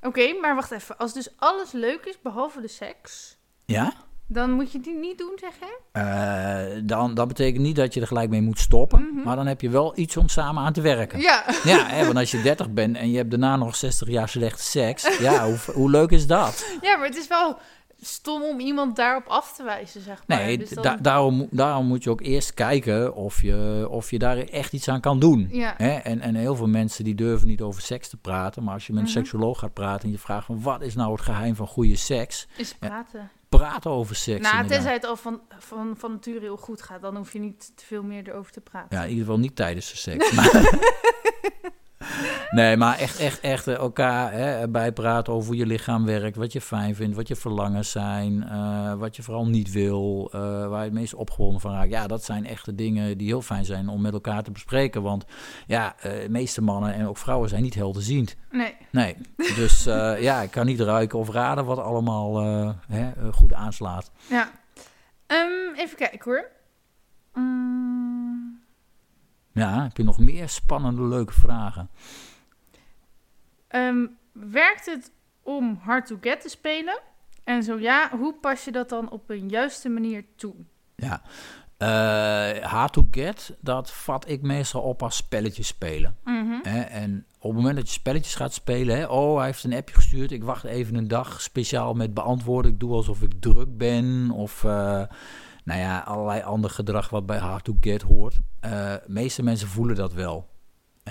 Oké, maar wacht even. Als dus alles leuk is, behalve de seks, Ja? Dan moet je die niet doen, zeg je? Eh, dan, dat betekent niet dat je er gelijk mee moet stoppen. Mhm. Maar dan heb je wel iets om samen aan te werken. Ja. Ja, hè, want als je 30 bent en je hebt daarna nog 60 jaar slechte seks, ja, hoe, hoe leuk is dat? ja, maar het is wel stom om iemand daarop af te wijzen, zeg maar. Nee, Dus dan- da- daarom, daarom moet je ook eerst kijken of je, of je daar echt iets aan kan doen. Ja. Hè? En, en heel veel mensen die durven niet over seks te praten, maar als je met een Mhm. seksoloog gaat praten en je vraagt van wat is nou het geheim van goede seks, Is praten. praat over seks. nou, inderdaad. tenzij het al van, van, van nature heel goed gaat, dan hoef je niet te veel meer erover te praten. Ja, in ieder geval niet tijdens de seks. Maar nee, maar echt, echt, echt eh, elkaar hè, bijpraten over hoe je lichaam werkt, wat je fijn vindt, wat je verlangens zijn, eh, wat je vooral niet wil, eh, waar je het meest opgewonden van raakt. Ja, dat zijn echte dingen die heel fijn zijn om met elkaar te bespreken. Want ja, de meeste mannen en ook vrouwen zijn niet helderziend. Nee. Nee, dus ja, ik kan niet ruiken of raden wat allemaal hè, goed aanslaat. Ja. Ehm, even kijken hoor. Mm, Ja, heb je nog meer spannende, leuke vragen? ehm, werkt het om hard to get te spelen? En zo ja, hoe pas je dat dan op een juiste manier toe? Ja, Eh hard to get, dat vat ik meestal op als spelletjes spelen. Mhm. Hè? En op het moment dat je spelletjes gaat spelen, hè, oh, hij heeft een appje gestuurd, ik wacht even een dag speciaal met beantwoorden, ik doe alsof ik druk ben, of eh, nou ja, allerlei ander gedrag wat bij hard to get hoort. De meeste mensen voelen dat wel.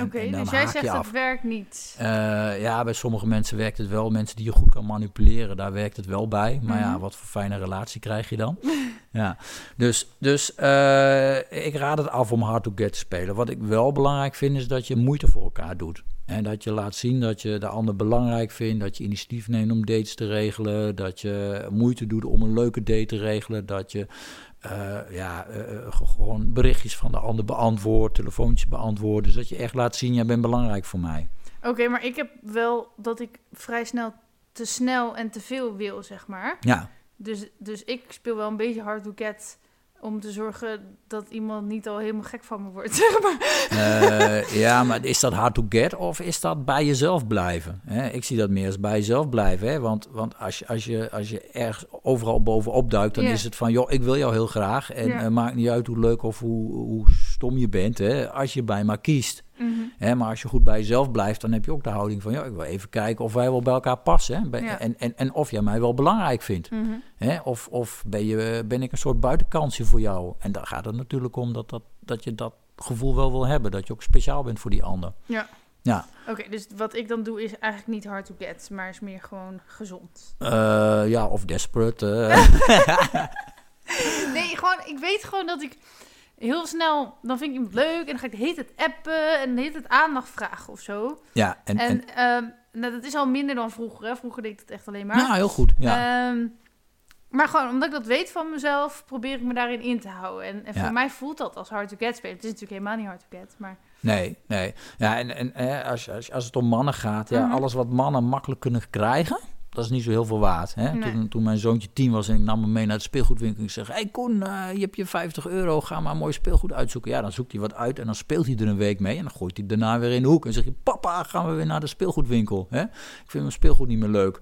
Oké, dus jij zegt het werkt niet. Eh, ja, bij sommige mensen werkt het wel. Mensen die je goed kan manipuleren, daar werkt het wel bij. Maar ja, Mhm. wat voor fijne relatie krijg je dan? ja, dus, dus eh, ik raad het af om hard to get te spelen. Wat ik wel belangrijk vind, is dat je moeite voor elkaar doet. En dat je laat zien dat je de ander belangrijk vindt. Dat je initiatief neemt om dates te regelen. Dat je moeite doet om een leuke date te regelen. Dat je eh, ja, eh, eh, gewoon berichtjes van de ander beantwoordt. Telefoontjes beantwoordt. Dus dat je echt laat zien, jij bent belangrijk voor mij. Oké, maar ik heb wel dat ik vrij snel te snel en te veel wil, zeg maar. Ja, Dus, dus ik speel wel een beetje hard to get om te zorgen dat iemand niet al helemaal gek van me wordt, zeg maar. Eh, ja, maar is dat hard to get of is dat bij jezelf blijven? Hè? Ik zie dat meer als bij jezelf blijven. Hè? Want, want als, je, als, je, als je ergens overal bovenop duikt, dan is het van... joh, ik wil jou heel graag. En maakt niet uit hoe leuk of hoe, hoe stom je bent, hè? als je bij maar kiest. Mhm. Hè? Maar als je goed bij jezelf blijft, dan heb je ook de houding van... joh, ik wil even kijken of wij wel bij elkaar passen. Hè? Bij- Ja. En, en, en of jij mij wel belangrijk vindt. Mhm. Hè? Of, of ben, je, ben ik een soort buitenkansje voor jou? En dan gaat het natuurlijk om dat, dat, dat je dat gevoel wel wil hebben. Dat je ook speciaal bent voor die ander. Ja. Ja, Oké, dus wat ik dan doe is eigenlijk niet hard to get, maar is meer gewoon gezond. Eh, ja of desperate. eh. Nee, gewoon, ik weet gewoon dat ik heel snel, dan vind ik iemand leuk en dan ga ik hele tijd appen en de hele tijd aandacht vragen of zo. ja, en, en, En, ehm, nou, dat is al minder dan vroeger. Hè. Vroeger deed ik dat echt alleen maar. nou, heel goed. Ja. Ehm, maar gewoon omdat ik dat weet van mezelf, probeer ik me daarin in te houden. En, en Ja. voor mij voelt dat als hard to get spelen. Het is natuurlijk helemaal niet hard to get, maar Nee, nee. Ja, en, en als, als, als het om mannen gaat, ja, Mhm. alles wat mannen makkelijk kunnen krijgen, dat is niet zo heel veel waard. Hè? Nee. Toen, toen mijn zoontje tien was en ik nam hem mee naar de speelgoedwinkel. Ik zeg, hé hey Koen, eh, je hebt je 50 euro, ga maar mooi speelgoed uitzoeken. Ja, dan zoekt hij wat uit en dan speelt hij er een week mee. En dan gooit hij daarna weer in de hoek. En zeg je, papa, gaan we weer naar de speelgoedwinkel. Hè? Ik vind mijn speelgoed niet meer leuk.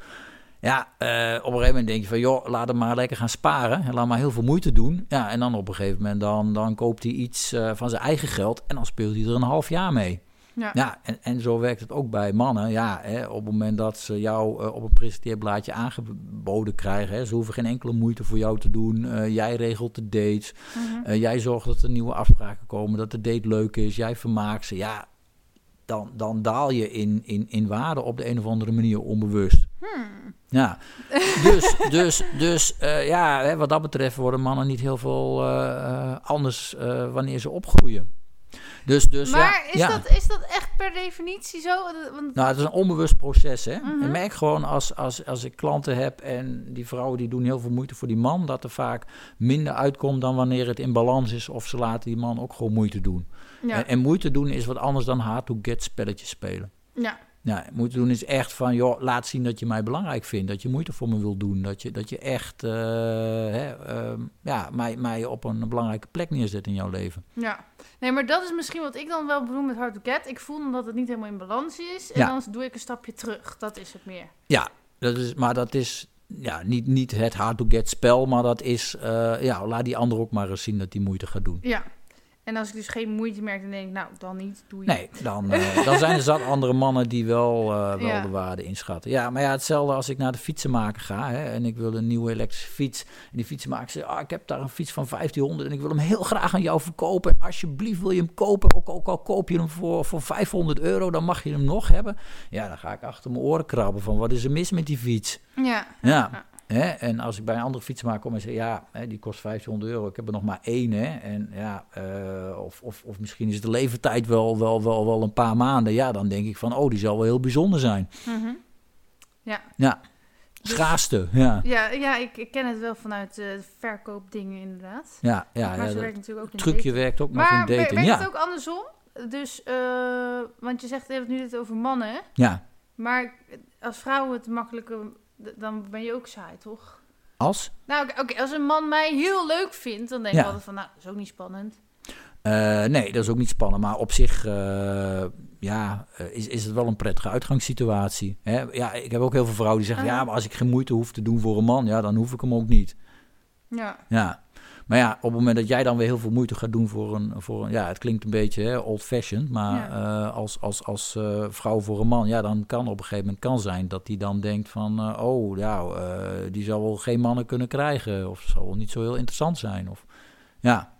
Ja, eh, op een gegeven moment denk je van, joh, laat hem maar lekker gaan sparen. En laat maar heel veel moeite doen. Ja, en dan op een gegeven moment, dan, dan koopt hij iets eh, van zijn eigen geld. En dan speelt hij er een half jaar mee. Ja. Ja, en, en zo werkt het ook bij mannen. Ja, hè, op het moment dat ze jou eh, op een presenteerblaadje aangeboden krijgen, hè, ze hoeven geen enkele moeite voor jou te doen. Eh, jij regelt de dates, Mhm. Eh, jij zorgt dat er nieuwe afspraken komen, dat de date leuk is, jij vermaakt ze. Ja, dan, dan daal je in, in, in waarde op de een of andere manier onbewust. Hmm. Ja, dus, dus, dus ja, hè, wat dat betreft worden mannen niet heel veel anders wanneer ze opgroeien. Dus, dus maar ja, is, ja. Dat, is dat echt per definitie zo? Want, Nou, het is een onbewust proces, hè. Mhm. Ik merk gewoon als, als, als ik klanten heb en die vrouwen die doen heel veel moeite voor die man, dat er vaak minder uitkomt dan wanneer het in balans is of ze laten die man ook gewoon moeite doen. ja, En, en moeite doen is wat anders dan hard to get spelletjes spelen. ja, Ja, moeite doen is echt van, joh, laat zien dat je mij belangrijk vindt. Dat je moeite voor me wil doen. Dat je, dat je echt eh, hè, ehm, ja, mij, mij op een belangrijke plek neerzet in jouw leven. ja. Nee, maar dat is misschien wat ik dan wel bedoel met hard to get. Ik voel dat het niet helemaal in balans is. En Ja. dan doe ik een stapje terug. Dat is het meer. Ja, dat is, maar dat is ja, niet, niet het hard to get spel, maar dat is, eh, ja, laat die ander ook maar eens zien dat die moeite gaat doen. Ja. En als ik dus geen moeite merk, dan denk ik, nou, dan niet. Doe je. Nee, dan, eh, dan zijn er zat andere mannen die wel, eh, wel Ja. de waarde inschatten. Ja, maar ja, hetzelfde als ik naar de fietsenmaker ga hè, en ik wil een nieuwe elektrische fiets. En die fietsenmaker zegt, ah, ik heb daar een fiets van 1500 en ik wil hem heel graag aan jou verkopen. En alsjeblieft wil je hem kopen, ook, ook al koop je hem voor, voor 500 euro, dan mag je hem nog hebben. Ja, dan ga ik achter mijn oren krabben van, wat is er mis met die fiets? Ja. Ja. Hè? En als ik bij een andere fietsmaker kom en zeg, ja, hè, die kost 1500 euro, ik heb er nog maar één. Hè? En ja, eh, of, of, of misschien is de leeftijd wel, wel, wel, wel een paar maanden. Ja, dan denk ik van, oh, die zal wel heel bijzonder zijn. Mhm. Ja, Dus- schaarste, ja. Ja, ja ik, ik ken het wel vanuit eh verkoopdingen inderdaad. Ja, ja, maar ja werkt natuurlijk ook in trucje dating. werkt ook nog Maar in dating. werkt Ja, het ook andersom? Dus, eh, want je zegt, je hebt het nu dit over mannen, ja. Maar als vrouw het makkelijker, dan ben je ook saai, toch? Als? Nou, oké, als een man mij heel leuk vindt, dan denk ik altijd van, nou, dat is ook niet spannend. Eh, nee, dat is ook niet spannend. Maar op zich eh, ja, eh, is, is het wel een prettige uitgangssituatie. Hè? Ja, ik heb ook heel veel vrouwen die zeggen... Aha. ja, maar als ik geen moeite hoef te doen voor een man... ja, dan hoef ik hem ook niet. Ja, Ja, maar ja, op het moment dat jij dan weer heel veel moeite gaat doen voor een, voor een ja, het klinkt een beetje old-fashioned, maar eh, als, als, als eh, vrouw voor een man, ja, dan kan op een gegeven moment kan zijn dat die dan denkt van, eh, oh, ja, eh, die zal wel geen mannen kunnen krijgen, of zal wel niet zo heel interessant zijn, of ja.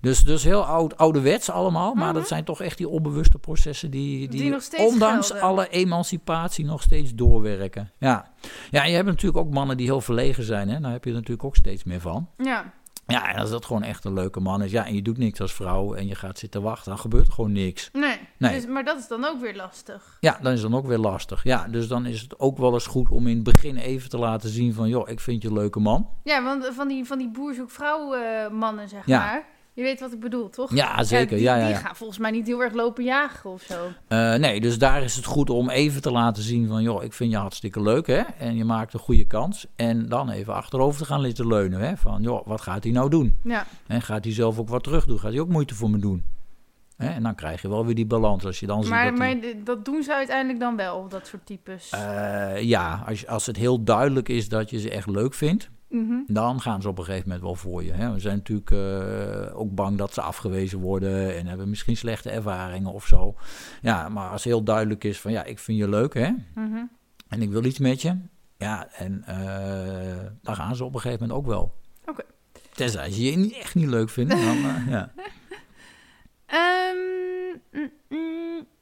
Dus, dus heel oud, ouderwets allemaal, maar Mhm. dat zijn toch echt die onbewuste processen die, die, Die nog steeds ondanks gelden. alle emancipatie nog steeds doorwerken. Ja. ja, en je hebt natuurlijk ook mannen die heel verlegen zijn, hè? daar heb je er natuurlijk ook steeds meer van. ja, Ja, en als dat gewoon echt een leuke man is, ja, en je doet niks als vrouw en je gaat zitten wachten, dan gebeurt er gewoon niks. nee. Nee. Dus, maar dat is dan ook weer lastig. Ja, dan is dan ook weer lastig. Ja, dus dan is het ook wel eens goed om in het begin even te laten zien van, joh, ik vind je een leuke man. Ja, want van die, van die boer-zoek-vrouw eh, mannen, zeg Ja. maar. Je weet wat ik bedoel, toch? Ja, zeker. die, Ja, ja, die ja. gaan volgens mij niet heel erg lopen jagen of zo. Eh, nee, dus daar is het goed om even te laten zien van... joh, ik vind je hartstikke leuk, hè? En je maakt een goede kans. En dan even achterover te gaan zitten leunen, hè? Van, joh, wat gaat hij nou doen? Ja, Hè, gaat hij zelf ook wat terug doen? Gaat hij ook moeite voor me doen? Hè? En dan krijg je wel weer die balans. Als je dan ziet maar, dat maar dat doen ze uiteindelijk dan wel, dat soort types. Eh, ja, als, als het heel duidelijk is dat je ze echt leuk vindt... Mhm. dan gaan ze op een gegeven moment wel voor je. Hè? We zijn natuurlijk eh, ook bang dat ze afgewezen worden... en hebben misschien slechte ervaringen of zo. Ja, maar als heel duidelijk is van... ja, ik vind je leuk, hè? Mhm. en ik wil iets met je. Ja, en eh, dan gaan ze op een gegeven moment ook wel. Oké. Tenzij ze je niet- echt niet leuk vinden. Dan, eh, ja.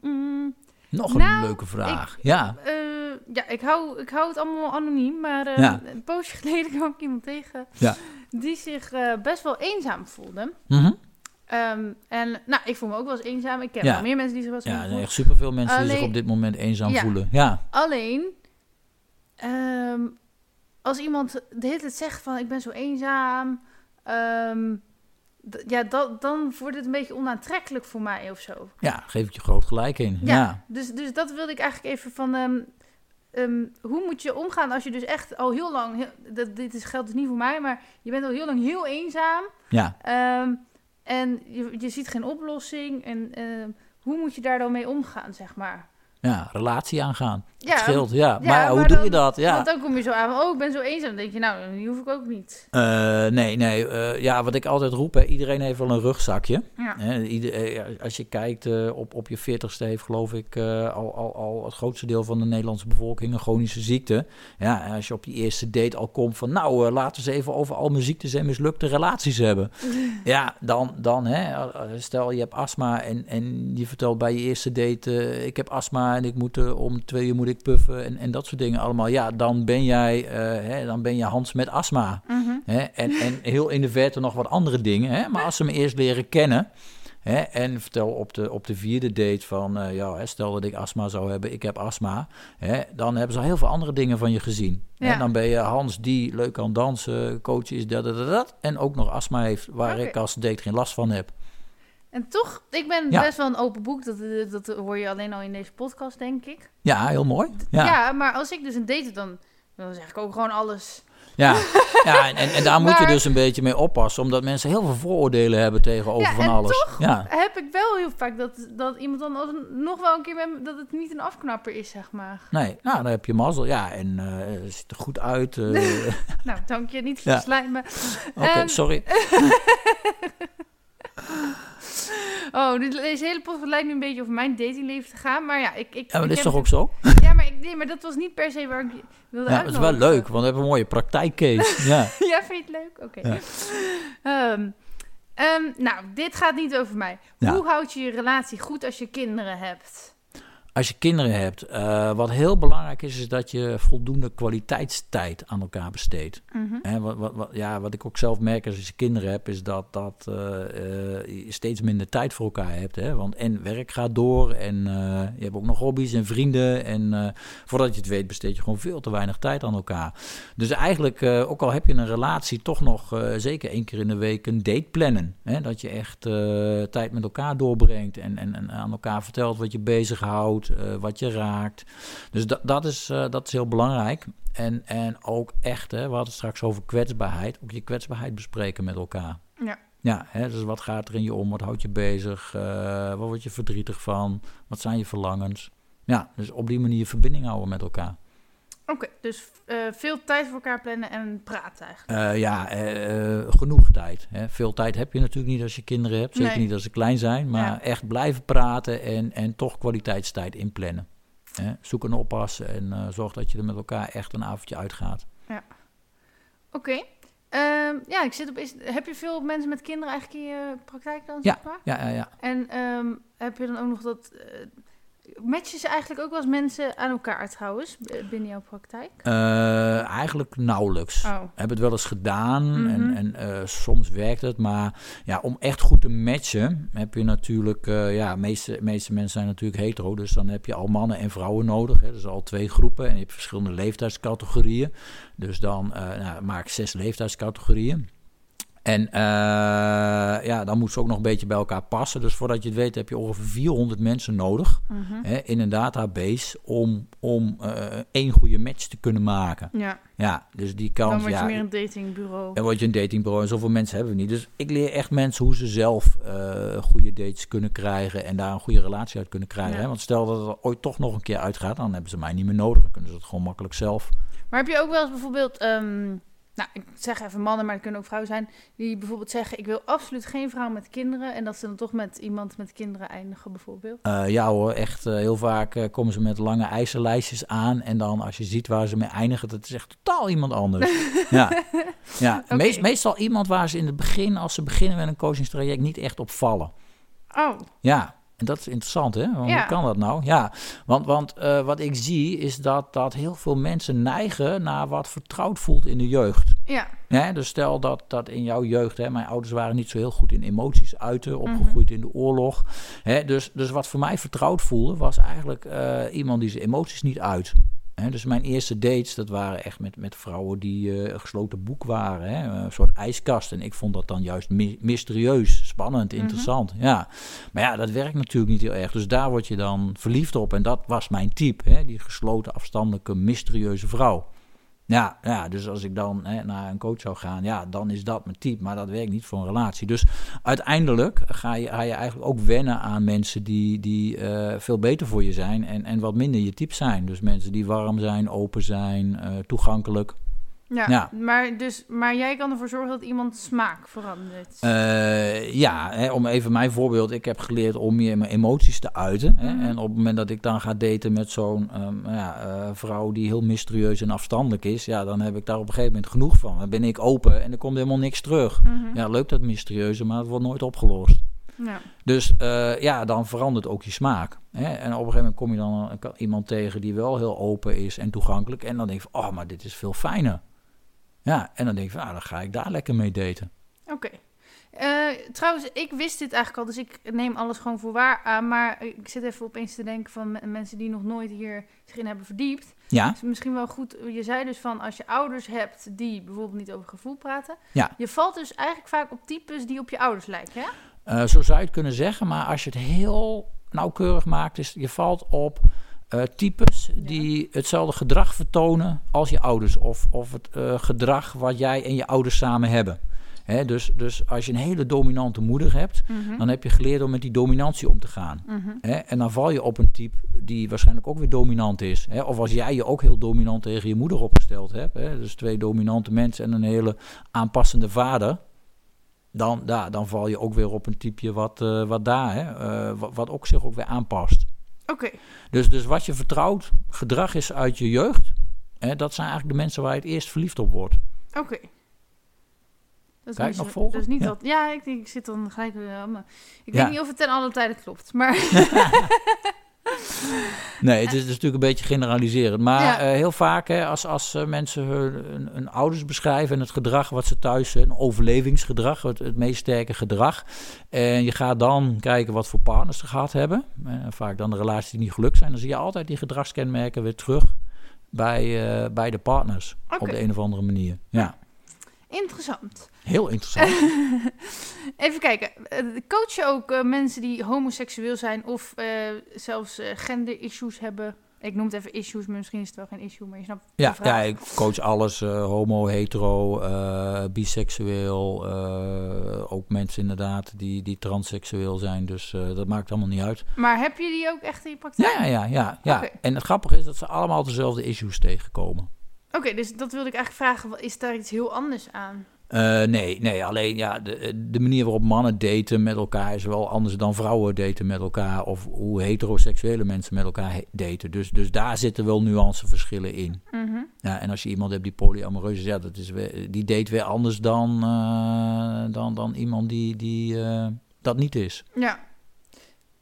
Mm. Nog een Nou, leuke vraag. ja. Eh, ja, ik hou, ik hou het allemaal anoniem, maar eh, Ja. een poosje geleden kwam ik iemand tegen Ja. die zich eh, best wel eenzaam voelde. Mhm. Ehm, en nou, ik voel me ook wel eens eenzaam. Ik ken Ja. wel meer mensen die zich wel eens ja, er zijn echt superveel mensen die zich op dit moment eenzaam voelen. Ja, Alleen, ehm, als iemand de hele tijd zegt van ik ben zo eenzaam, ehm, ja, dat, dan wordt het een beetje onaantrekkelijk voor mij of zo. ja, geef ik je groot gelijk in. Ja, Ja, Dus, dus dat wilde ik eigenlijk even van. ehm, ehm, hoe moet je omgaan als je dus echt al heel lang. Heel, dat, dit is, geldt dus niet voor mij, maar je bent al heel lang heel eenzaam. ja. ehm, en je, je ziet geen oplossing. En hoe moet je daar dan mee omgaan, zeg maar? ja, relatie aangaan. Ja, het scheelt, ja. ja, maar, hoe doe je dat? Ja. Want dan kom je zo aan oh, ik ben zo eenzaam. Dan denk je, nou, die hoef ik ook niet. Eh, nee, nee. eh, ja, wat ik altijd roep, hè, iedereen heeft wel een rugzakje. Ja. Hè, ieder- eh, als je kijkt op, op je veertigste heeft geloof ik al, al, al het grootste deel van de Nederlandse bevolking een chronische ziekte. Ja, en als je op die eerste date al komt van nou laten we eens even over al mijn ziektes en mislukte relaties hebben. Ja, dan, dan hè, stel je hebt astma en, en je vertelt bij je eerste date ik heb astma en ik moet om twee uur moet puffen en, en dat soort dingen allemaal. Ja, dan ben jij, eh, hè, dan ben je Hans met astma. Mhm. Hè? En, en heel in de verte nog wat andere dingen. Hè? Maar als ze me eerst leren kennen. Hè? En vertel op de, op de vierde date van, eh, ja, hè, stel dat ik astma zou hebben, ik heb astma. Hè? Dan hebben ze al heel veel andere dingen van je gezien. Ja. Hè? Dan ben je Hans die leuk kan dansen, coach is, dat, dat, dat. En ook nog astma heeft, waar ik als date geen last van heb. En toch, ik ben Ja. best wel een open boek. Dat, dat hoor je alleen al in deze podcast, denk ik. Ja, heel mooi. Ja, Ja, maar als ik dus een date heb, dan, dan zeg ik ook gewoon alles. ja. ja en, en, daar moet je dus een beetje mee oppassen, omdat mensen heel veel vooroordelen hebben tegenover Ja, van alles. Ja. heb ik wel heel vaak dat, dat iemand dan als- nog wel een keer met me- dat het niet een afknapper is, zeg maar. Nee, nou, dan heb je mazzel. Ja, en eh, het ziet er goed uit. eh, Nou, dank je niet voor Ja. Oké, Ehm, sorry. Oh, dit- deze hele podcast lijkt nu een beetje over mijn datingleven te gaan. Maar ja, ik... ik Ja, maar dat is toch ook zo? Ja, maar, ik, nee, maar dat was niet per se waar ik wilde Ja, het is wel leuk, want we hebben een mooie praktijkcase. Ja. ja, vind je het leuk? Oké. Ja. Ehm, ehm, nou, dit gaat niet over mij. Ja. Hoe houd je je relatie goed als je kinderen hebt? Als je kinderen hebt, eh, wat heel belangrijk is, is dat je voldoende kwaliteitstijd aan elkaar besteedt. Mhm. Wat, wat, wat, ja, wat ik ook zelf merk als je kinderen hebt, is dat, dat eh, eh, je steeds minder tijd voor elkaar hebt. Hè? Want en werk gaat door en je hebt ook nog hobby's en vrienden. En voordat je het weet besteed je gewoon veel te weinig tijd aan elkaar. Dus eigenlijk, ook al heb je een relatie, toch nog zeker één keer in de week een date plannen. Hè? Dat je echt tijd met elkaar doorbrengt en, en, en aan elkaar vertelt wat je bezighoudt, eh, wat je raakt. Dus dat, dat, is, eh, dat is heel belangrijk. En, en ook echt, hè, we hadden het straks over kwetsbaarheid, ook je kwetsbaarheid bespreken met elkaar. Ja. Ja, hè, dus wat gaat er in je om? Wat houdt je bezig? Eh, waar word je verdrietig van? Wat zijn je verlangens? Ja, dus op die manier verbinding houden met elkaar. Oké, dus eh, veel tijd voor elkaar plannen en praten eigenlijk. Eh, ja, eh, genoeg tijd. Hè. Veel tijd heb je natuurlijk niet als je kinderen hebt. Zeker Nee. niet als ze klein zijn. Maar Ja. echt blijven praten en, en toch kwaliteitstijd inplannen. Hè. Zoek een oppas en zorg dat je er met elkaar echt een avondje uitgaat. Oké. Ehm, ja, ik zit op. Is, heb je veel mensen met kinderen eigenlijk in je praktijk dan? Ja. Zeg maar? Ja, ja, ja. En ehm, heb je dan ook nog dat. Matchen ze eigenlijk ook wel eens mensen aan elkaar trouwens binnen jouw praktijk? Eh, eigenlijk nauwelijks. Oh. heb het wel eens gedaan Mhm. en, en eh, soms werkt het. Maar ja, om echt goed te matchen heb je natuurlijk... eh, ja, de meeste, meeste mensen zijn natuurlijk hetero. Dus dan heb je al mannen en vrouwen nodig. Hè. Dus al twee groepen en je hebt verschillende leeftijdscategorieën. Dus dan nou, maak ik zes leeftijdscategorieën. En eh, ja, dan moet ze ook nog een beetje bij elkaar passen. Dus voordat je het weet heb je ongeveer 400 mensen nodig Mhm. hè, in een database om, om eh, één goede match te kunnen maken. Ja, Ja, dus die dan kans, word je ja, meer een datingbureau. dan word je een datingbureau en zoveel mensen hebben we niet. Dus ik leer echt mensen hoe ze zelf eh, goede dates kunnen krijgen en daar een goede relatie uit kunnen krijgen. Ja. Hè? Want stel dat het er ooit toch nog een keer uitgaat, dan hebben ze mij niet meer nodig. Dan kunnen ze het gewoon makkelijk zelf. Maar heb je ook wel eens bijvoorbeeld, ehm, nou, ik zeg even mannen, maar het kunnen ook vrouwen zijn, die bijvoorbeeld zeggen: Ik wil absoluut geen vrouw met kinderen. En dat ze dan toch met iemand met kinderen eindigen, bijvoorbeeld. Eh, ja hoor, echt eh, heel vaak eh, komen ze met lange eisenlijstjes aan. En dan als je ziet waar ze mee eindigen, dat is echt totaal iemand anders. ja, ja. Meest, meestal iemand waar ze in het begin, als ze beginnen met een coachingstraject, niet echt op vallen. Oh, Ja, dat is interessant, hè? Want Ja. Hoe kan dat nou? Ja, want, want eh, wat ik zie is dat, dat heel veel mensen neigen naar wat vertrouwd voelt in de jeugd. ja. Ja, dus stel dat, dat in jouw jeugd, hè, mijn ouders waren niet zo heel goed in emoties uiten, opgegroeid in de oorlog. Hè, dus, dus wat voor mij vertrouwd voelde, was eigenlijk eh, iemand die zijn emoties niet uit. Hè, dus mijn eerste dates, dat waren echt met, met vrouwen die eh, een gesloten boek waren. Hè, een soort ijskast. En ik vond dat dan juist my- mysterieus, spannend, interessant. Ja. Maar ja, dat werkt natuurlijk niet heel erg. Dus daar word je dan verliefd op. En dat was mijn type, hè, die gesloten, afstandelijke, mysterieuze vrouw. Ja, ja, dus als ik dan hè, naar een coach zou gaan, ja, dan is dat mijn type. Maar dat werkt niet voor een relatie. Dus uiteindelijk ga je, ga je eigenlijk ook wennen aan mensen die, die eh, veel beter voor je zijn en, en wat minder je type zijn. Dus mensen die warm zijn, open zijn, eh, toegankelijk. Ja, Ja. Maar, dus, maar jij kan ervoor zorgen dat iemand smaak verandert. Eh, ja, hè, om even mijn voorbeeld. Ik heb geleerd om je mijn emoties te uiten. Hè, Mhm. En op het moment dat ik dan ga daten met zo'n ehm, ja, eh, vrouw die heel mysterieus en afstandelijk is, ja, dan heb ik daar op een gegeven moment genoeg van. Dan ben ik open en er komt helemaal niks terug. Mhm. Ja, leuk dat mysterieuze, maar het wordt nooit opgelost. ja. Dus eh, ja, dan verandert ook je smaak. Hè? En op een gegeven moment kom je dan iemand tegen die wel heel open is en toegankelijk. En dan denk je van, oh, maar dit is veel fijner. Ja, en dan denk je van, nou, dan ga ik daar lekker mee daten. Oké. Eh, trouwens, ik wist dit eigenlijk al, dus ik neem alles gewoon voor waar aan. Maar ik zit even opeens te denken van me- mensen die nog nooit hier zich in hebben verdiept. Ja, is misschien wel goed. Je zei dus van als je ouders hebt die bijvoorbeeld niet over gevoel praten. Ja. Je valt dus eigenlijk vaak op types die op je ouders lijken, hè? Eh, zo zou je het kunnen zeggen. Maar als je het heel nauwkeurig maakt, is je valt op eh, types die hetzelfde gedrag vertonen als je ouders. Of, of het eh, gedrag wat jij en je ouders samen hebben. Hè, dus, dus als je een hele dominante moeder hebt, dan heb je geleerd om met die dominantie om te gaan. Mhm. Hè? En dan val je op een type die waarschijnlijk ook weer dominant is. Hè? Of als jij je ook heel dominant tegen je moeder opgesteld hebt, hè? dus twee dominante mensen en een hele aanpassende vader, dan, dan val je ook weer op een typeje wat, eh, wat daar, hè? wat, wat ook zich ook weer aanpast. Oké. Dus, dus wat je vertrouwt, gedrag is uit je jeugd, hè? dat zijn eigenlijk de mensen waar je het eerst verliefd op wordt. Oké. Dat het nog volgen? Dat is niet Ja. dat. Ja, ik, denk, ik zit dan gelijk weer. aan me- Ik Ja. weet niet of het ten alle tijden klopt, maar. Nee, het is, natuurlijk een beetje generaliserend. Maar Ja. eh, heel vaak, hè, als, als eh, mensen hun, ouders beschrijven en het gedrag wat ze thuis, een overlevingsgedrag, het, het meest sterke gedrag. En je gaat dan kijken wat voor partners ze gehad hebben. eh, vaak dan de relaties die niet gelukt zijn. Dan zie je altijd die gedragskenmerken weer terug bij, bij de partners. Op de een of andere manier. Ja, Interessant. heel interessant. Even kijken. Eh, Coach je ook eh, mensen die homoseksueel zijn of eh, zelfs eh, gender-issues hebben? Ik noem het even issues, maar misschien is het wel geen issue, maar je snapt de Ja, vraag. ja, ik coach alles. homo, hetero, biseksueel. ook mensen inderdaad die, die transseksueel zijn. Dus dat maakt allemaal niet uit. Maar heb je die ook echt in je praktijk? Ja, ja, ja. ja. En het grappige is dat ze allemaal dezelfde issues tegenkomen. Oké, dus dat wilde ik eigenlijk vragen. Is daar iets heel anders aan? Eh, nee, nee, alleen ja, de, de manier waarop mannen daten met elkaar is wel anders dan vrouwen daten met elkaar. Of hoe heteroseksuele mensen met elkaar daten. Dus, dus daar zitten wel nuanceverschillen in. Mhm. Ja, en als je iemand hebt die polyamoreus is, ja, dat is weer, die date weer anders dan, eh, dan, dan iemand die, die eh, dat niet is. Ja.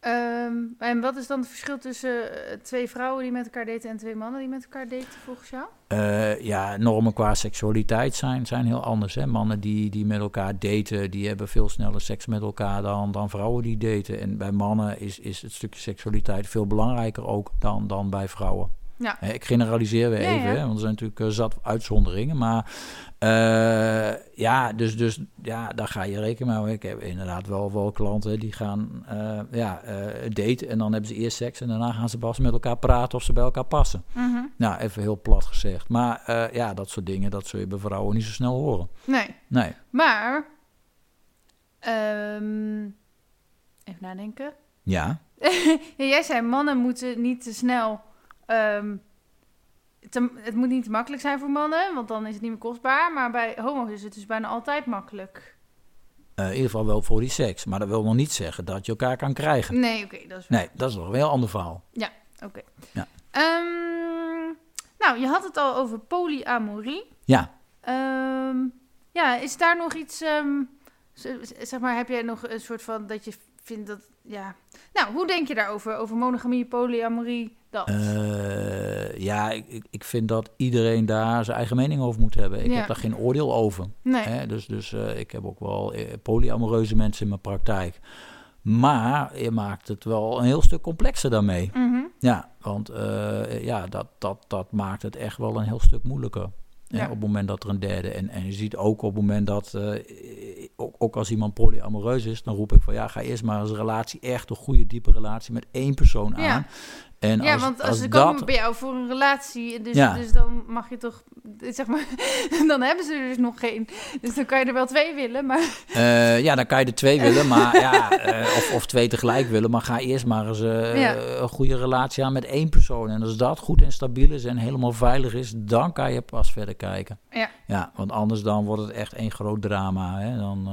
Ehm, en wat is dan het verschil tussen eh, twee vrouwen die met elkaar daten en twee mannen die met elkaar daten volgens jou? Eh, ja, normen qua seksualiteit zijn, zijn heel anders. Hè? Mannen die, die met elkaar daten, die hebben veel sneller seks met elkaar dan, dan vrouwen die daten. En bij mannen is, is het stukje seksualiteit veel belangrijker ook dan, dan bij vrouwen. Ja. Ik generaliseer weer Ja, even, ja. Hè, want er zijn natuurlijk eh, zat uitzonderingen. Maar eh, ja, dus, dus ja, daar ga je rekening mee houden. Ik heb inderdaad wel, wel klanten die gaan eh, ja, daten en dan hebben ze eerst seks en daarna gaan ze pas met elkaar praten of ze bij elkaar passen. Mhm. Nou, even heel plat gezegd. Maar ja, dat soort dingen, dat zul je bij vrouwen niet zo snel horen. Nee. Nee. Maar, ehm, even nadenken. Ja, jij zei mannen moeten niet te snel. Ehm, te- het moet niet te makkelijk zijn voor mannen, want dan is het niet meer kostbaar. Maar bij homo's is het dus bijna altijd makkelijk. Eh, in ieder geval wel voor die seks. Maar dat wil nog niet zeggen dat je elkaar kan krijgen. Nee, oké, dat is. Nee, dat is nog een heel ander verhaal. Oké. Ja. Ehm, nou, je had het al over polyamorie. Ja. Ehm, ja, is daar nog iets, zeg maar, heb jij nog een soort van dat je vindt dat, ja. Nou, hoe denk je daarover? Over monogamie, polyamorie, dat? Eh, ja, ik, ik- vind dat iedereen daar zijn eigen mening over moet hebben. Ik Ja. heb daar geen oordeel over. nee. Hè? Dus, dus eh, ik heb ook wel eh, polyamoreuze mensen in mijn praktijk. Maar je maakt het wel een heel stuk complexer daarmee. Mhm. Ja, want ja, dat, dat, dat maakt het echt wel een heel stuk moeilijker. Ja. Op het moment dat er een derde. En, en je ziet ook op het moment dat. ook, ook als iemand polyamoreus is, dan roep ik van ja, ga eerst maar eens een relatie, echt een goede, diepe relatie met één persoon Ja. En ja, als, want als, als ze dat. komen bij jou voor een relatie, dus, Ja. dus dan mag je toch, zeg maar, dan hebben ze er dus nog geen. Dus dan kan je er wel twee willen, maar Eh, ja, dan kan je er twee willen, maar ja, eh, of, of twee tegelijk willen. Maar ga eerst maar eens eh, Ja. een goede relatie aan met één persoon. En als dat goed en stabiel is en helemaal veilig is, dan kan je pas verder kijken. Ja. Ja, want anders dan wordt het echt één groot drama. Hè? Dan,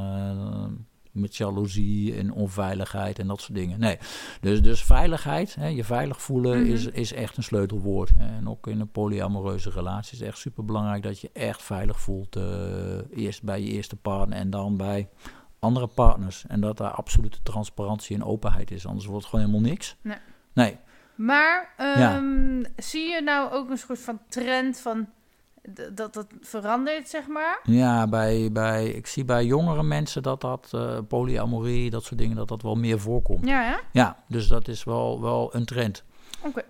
met jaloezie en onveiligheid en dat soort dingen. Nee, dus, dus veiligheid, hè, je veilig voelen Mhm. is, is echt een sleutelwoord. En ook in een polyamoreuze relatie is het echt super belangrijk dat je echt veilig voelt. eh, eerst bij je eerste partner en dan bij andere partners. En dat daar absolute transparantie en openheid is. Anders wordt het gewoon helemaal niks. Nee. Nee. Maar Ja. ehm, zie je nou ook een soort van trend van dat dat verandert, zeg maar? Ja, bij, bij, ik zie bij jongere mensen dat dat uh, polyamorie, dat soort dingen, dat dat wel meer voorkomt. Ja, ja? Ja, dus dat is wel, wel een trend. Oké.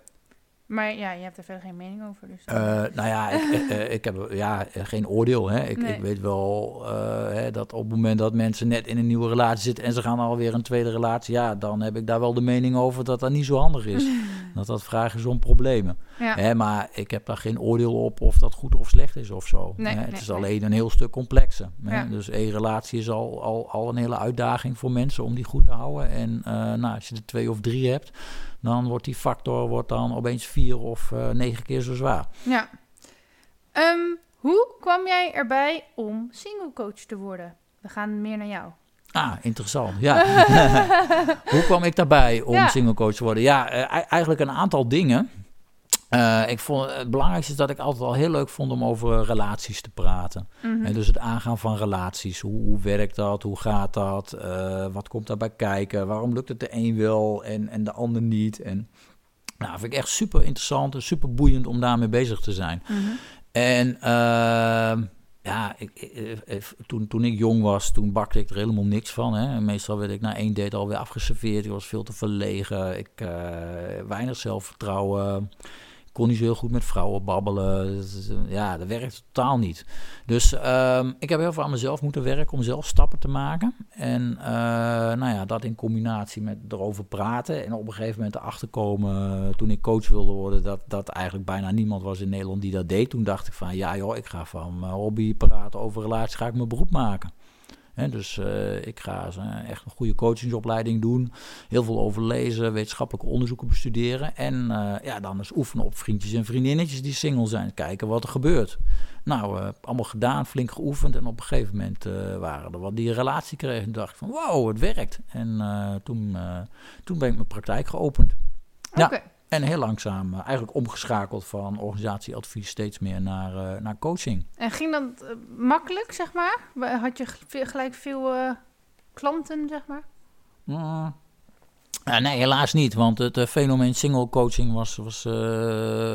Maar ja, je hebt er verder geen mening over, dus... Uh, nou ja, ik, uh, ik heb ja, geen oordeel. Hè. Ik, Nee. ik weet wel uh, hè, dat op het moment dat mensen net in een nieuwe relatie zitten en ze gaan alweer een tweede relatie, ja, dan heb ik daar wel de mening over dat dat niet zo handig is. dat dat vragen is om problemen. Ja. Hè, maar ik heb daar geen oordeel op of dat goed of slecht is of zo. Nee, hè. Het is alleen een heel stuk complexer. Hè. Ja. Dus één relatie is al, al, al een hele uitdaging voor mensen om die goed te houden. En nou, als je er twee of drie hebt, dan wordt die factor wordt dan opeens vier of uh, negen keer zo zwaar. Ja. Um, hoe kwam jij erbij om singlecoach te worden? We gaan meer naar jou. Ah, interessant. Ja. Hoe kwam ik daarbij om Ja. singlecoach te worden? Ja, uh, eigenlijk een aantal dingen. Uh, ik vond het belangrijkste is dat ik altijd al heel leuk vond om over relaties te praten. Mhm. En dus het aangaan van relaties. Hoe, hoe werkt dat? Hoe gaat dat? Uh, wat komt daarbij kijken? Waarom lukt het de een wel en, en de ander niet? En nou, vind ik echt super interessant en super boeiend om daarmee bezig te zijn. Mhm. En ehm, ja, ik, toen, toen ik jong was, toen bakte ik er helemaal niks van. Hè. Meestal werd ik na één date alweer afgeserveerd. Ik was veel te verlegen. Ik eh weinig zelfvertrouwen. Kon niet zo heel goed met vrouwen babbelen. Is, eh, Ja, dat werkt totaal niet. Dus ehm, ik heb heel veel aan mezelf moeten werken om zelf stappen te maken. En eh, nou ja, dat in combinatie met erover praten. En op een gegeven moment erachter komen, eh, toen ik coach wilde worden, dat, dat eigenlijk bijna niemand was in Nederland die dat deed. Toen dacht ik van, ja joh, ik ga van hobby praten over relaties, ga ik mijn beroep maken. Dus eh, ik ga eh, echt een goede coachingsopleiding doen. Heel veel over lezen, wetenschappelijke onderzoeken bestuderen. En eh, ja, dan eens oefenen op vriendjes en vriendinnetjes die single zijn. Kijken wat er gebeurt. Nou, allemaal gedaan, flink geoefend. En op een gegeven moment waren er wat die relatie kregen. Toen dacht ik van, wow, het werkt. En toen, toen ben ik mijn praktijk geopend. Ja. En heel langzaam eh, eigenlijk omgeschakeld van organisatieadvies steeds meer naar, eh, naar coaching. En ging dat eh, makkelijk, zeg maar? Had je gelijk veel klanten, zeg maar? Mm. Uh, nee, helaas niet. Want het uh, fenomeen single coaching was, was uh,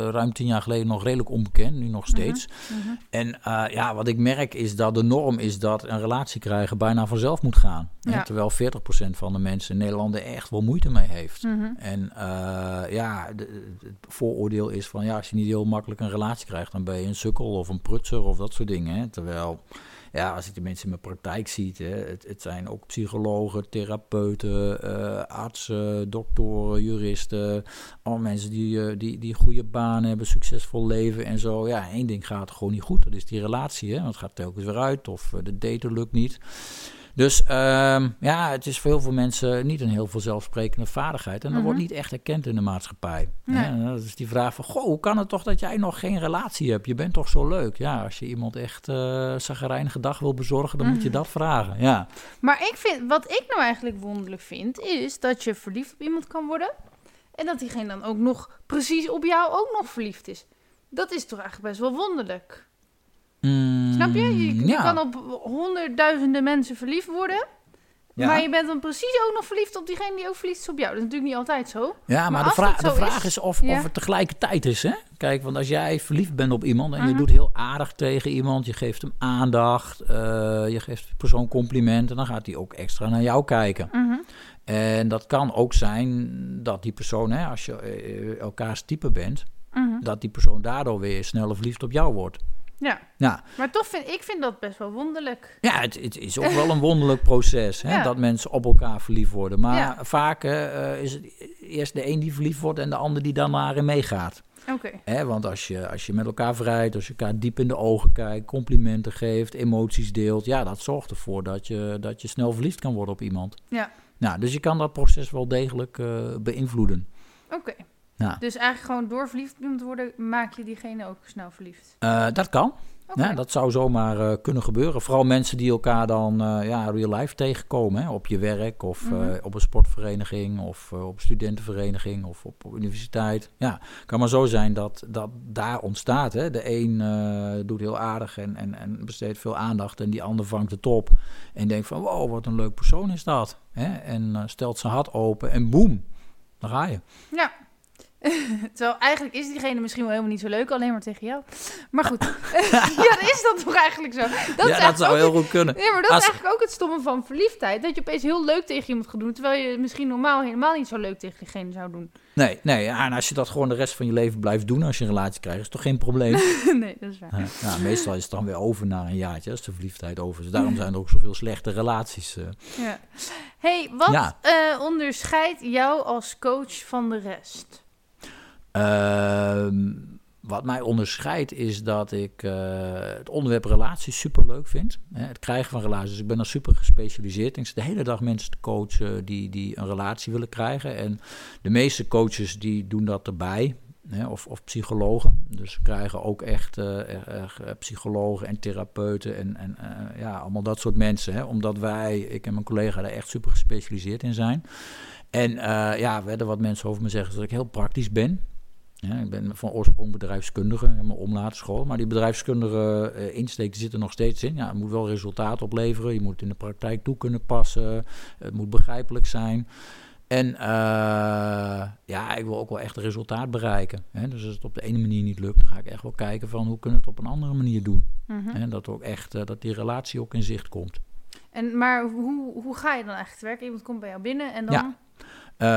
ruim tien jaar geleden nog redelijk onbekend. Nu nog steeds. Mm -hmm. En ja, wat ik merk is dat de norm is dat een relatie krijgen bijna vanzelf moet gaan. Ja. Terwijl 40% van de mensen in Nederland er echt wel moeite mee heeft. -hmm. En ja, de, het vooroordeel is van ja, als je niet heel makkelijk een relatie krijgt, dan ben je een sukkel of een prutser of dat soort dingen. Hè? Terwijl ja, als ik de mensen in mijn praktijk zie, hè, het, het zijn ook psychologen, therapeuten, uh, artsen, doktoren, juristen. Allemaal mensen die, uh, die, die goede banen hebben, succesvol leven en zo. Ja, één ding gaat gewoon niet goed. Dat is die relatie. Hè? Want het gaat telkens weer uit of uh, de daten lukt niet. Dus um, ja, het is voor heel veel mensen niet een heel veel zelfsprekende vaardigheid. En dat mm -hmm. wordt niet echt erkend in de maatschappij. Nee. Dat is die vraag van, goh, hoe kan het toch dat jij nog geen relatie hebt? Je bent toch zo leuk? Ja, als je iemand echt uh, dag wil bezorgen, dan mm -hmm. moet je dat vragen, ja. Maar ik vind, wat ik nou eigenlijk wonderlijk vind, is dat je verliefd op iemand kan worden. En dat diegene dan ook nog precies op jou ook nog verliefd is. Dat is toch eigenlijk best wel wonderlijk. Mm, Snap je? Je, je ja. kan op honderdduizenden mensen verliefd worden. Ja. Maar je bent dan precies ook nog verliefd op diegene die ook verliefd is op jou. Dat is natuurlijk niet altijd zo. Ja, maar, Maar de, vra- de vraag is- is, of, ja. of het tegelijkertijd is. Hè? Kijk, want als jij verliefd bent op iemand en je Mhm. doet heel aardig tegen iemand, je geeft hem aandacht, eh, je geeft de persoon complimenten, dan gaat hij ook extra naar jou kijken. Mhm. En dat kan ook zijn dat die persoon, hè, als je eh, elkaars type bent, Mhm. dat die persoon daardoor weer sneller verliefd op jou wordt. Ja, Ja, maar toch vind ik vind dat best wel wonderlijk. ja het, het is ook wel een wonderlijk proces hè, Ja. dat mensen op elkaar verliefd worden. Maar Ja. vaak eh, is het eerst de een die verliefd wordt en de ander die dan maar in meegaat. Oké. Hè, want als je, als je met elkaar vrijt, als je elkaar diep in de ogen kijkt, complimenten geeft, emoties deelt, ja, dat zorgt ervoor dat je, dat je snel verliefd kan worden op iemand. Ja. Nou, dus je kan dat proces wel degelijk eh, beïnvloeden. Oké. Ja. Dus eigenlijk gewoon door verliefd te worden, maak je diegene ook snel verliefd. Eh, dat kan. Ja, dat zou zomaar eh, kunnen gebeuren. Vooral mensen die elkaar dan eh, ja, real life tegenkomen. Hè, op je werk of Mhm. op een sportvereniging of op studentenvereniging of op, op universiteit. Ja, kan maar zo zijn dat dat daar ontstaat. Hè. De een doet heel aardig en, en, en besteedt veel aandacht en die ander vangt het op. En denkt van wow, wat een leuk persoon is dat. Hè. En stelt zijn hart open en boem, daar ga je. Ja. Terwijl eigenlijk is diegene misschien wel helemaal niet zo leuk, alleen maar tegen jou. Maar goed, ja, dan is dat toch eigenlijk zo. Dat ja, dat zou heel goed kunnen. Ja, maar dat Als- is eigenlijk ook het stomme van verliefdheid. Dat je opeens heel leuk tegen iemand gaat doen, terwijl je misschien normaal helemaal niet zo leuk tegen diegene zou doen. Nee, nee, ja, en als je dat gewoon de rest van je leven blijft doen als je een relatie krijgt, is toch geen probleem. nee, dat is waar. Ja, meestal is het dan weer over na een jaartje als de verliefdheid over is. Daarom zijn er ook zoveel slechte relaties. eh. Ja. hey, wat Ja. eh, onderscheidt jou als coach van de rest? Ehm, wat mij onderscheidt is dat ik eh, het onderwerp relaties super leuk vind. Hè, het krijgen van relaties. Dus ik ben daar super gespecialiseerd. in. Ik zit de hele dag mensen te coachen die, die een relatie willen krijgen. En de meeste coaches die doen dat erbij. Hè, of, of psychologen. Dus ze krijgen ook echt eh, eh, psychologen en therapeuten en, en ja, allemaal dat soort mensen. Hè, omdat wij, ik en mijn collega, daar echt super gespecialiseerd in zijn. En ja, werden wat mensen over me zeggen dat ik heel praktisch ben. Ja, ik ben van oorsprong bedrijfskundige, in mijn omlatenschool. Maar die bedrijfskundige eh, insteek zit er nog steeds in. Ja, het moet wel resultaat opleveren. Je moet in de praktijk toe kunnen passen. Het moet begrijpelijk zijn. En eh, ja, ik wil ook wel echt resultaat bereiken. Hè? Dus als het op de ene manier niet lukt, dan ga ik echt wel kijken van hoe kunnen we het op een andere manier doen. Mhm. Hè? Dat, ook echt, eh, dat die relatie ook in zicht komt. En, maar hoe, hoe ga je dan eigenlijk te werk? Iemand komt bij jou binnen en dan... Ja. Eh,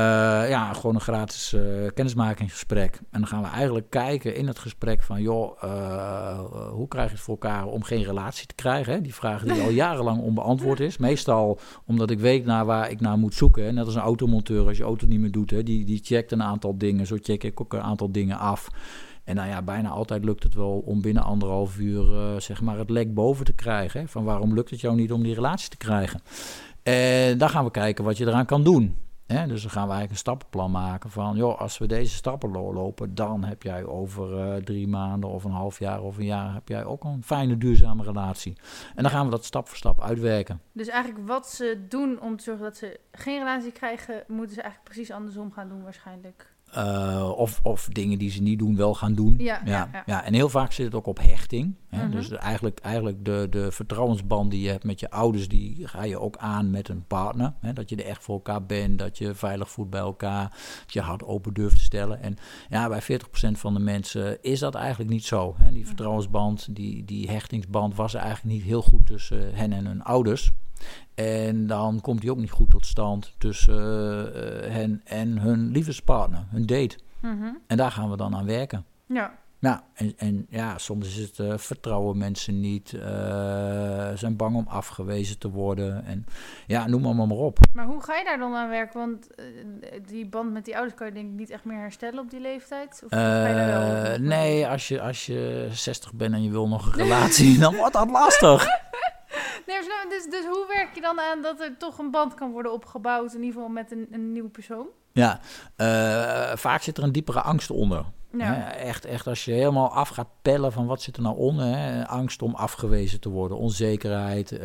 ja, gewoon een gratis eh, kennismakingsgesprek. En dan gaan we eigenlijk kijken in het gesprek van... joh, eh, hoe krijg je het voor elkaar om geen relatie te krijgen? Hè? Die vraag die al jarenlang onbeantwoord is. Meestal omdat ik weet naar waar ik naar moet zoeken. Hè? Net als een automonteur, als je auto niet meer doet... Hè? Die, die checkt een aantal dingen, zo check ik ook een aantal dingen af... En nou ja, bijna altijd lukt het wel om binnen anderhalf uur zeg maar het lek boven te krijgen. Hè? Van waarom lukt het jou niet om die relatie te krijgen? En dan gaan we kijken wat je eraan kan doen. Hè? Dus dan gaan we eigenlijk een stappenplan maken van... joh, als we deze stappen lo- lopen... dan heb jij over eh, drie maanden of een half jaar of een jaar... heb jij ook een fijne, duurzame relatie. En dan gaan we dat stap voor stap uitwerken. Dus eigenlijk wat ze doen om te zorgen dat ze geen relatie krijgen, moeten ze eigenlijk precies andersom gaan doen waarschijnlijk. Uh, of, of dingen die ze niet doen, wel gaan doen. Ja, ja, ja. ja en heel vaak zit het ook op hechting. Hè? Mhm. Dus eigenlijk, eigenlijk de, de vertrouwensband die je hebt met je ouders, die ga je ook aan met een partner. Hè? Dat je er echt voor elkaar bent, dat je veilig voelt bij elkaar, dat je hart open durft te stellen. En ja, bij 40% van de mensen is dat eigenlijk niet zo. Hè? Die vertrouwensband, die, die hechtingsband was eigenlijk niet heel goed tussen hen en hun ouders. En dan komt die ook niet goed tot stand tussen uh, hen en hun liefdespartner, hun date. Mhm. En daar gaan we dan aan werken. Ja. Ja, en, en ja, soms is het uh, vertrouwen mensen niet, uh, zijn bang om afgewezen te worden. En ja, noem maar, maar op. Maar hoe ga je daar dan aan werken? Want uh, die band met die ouders kan je denk ik niet echt meer herstellen op die leeftijd? Of ga je daar wel nee, als je, als je 60 bent en je wil nog een relatie, dan wordt dat lastig. Nee, dus, dus hoe werk je dan aan dat er toch een band kan worden opgebouwd, in ieder geval met een, een nieuwe persoon? Ja, uh, vaak zit er een diepere angst onder. Ja. Hè? Echt, echt als je helemaal af gaat pellen van wat zit er nou onder. Hè? Angst om afgewezen te worden, onzekerheid, uh,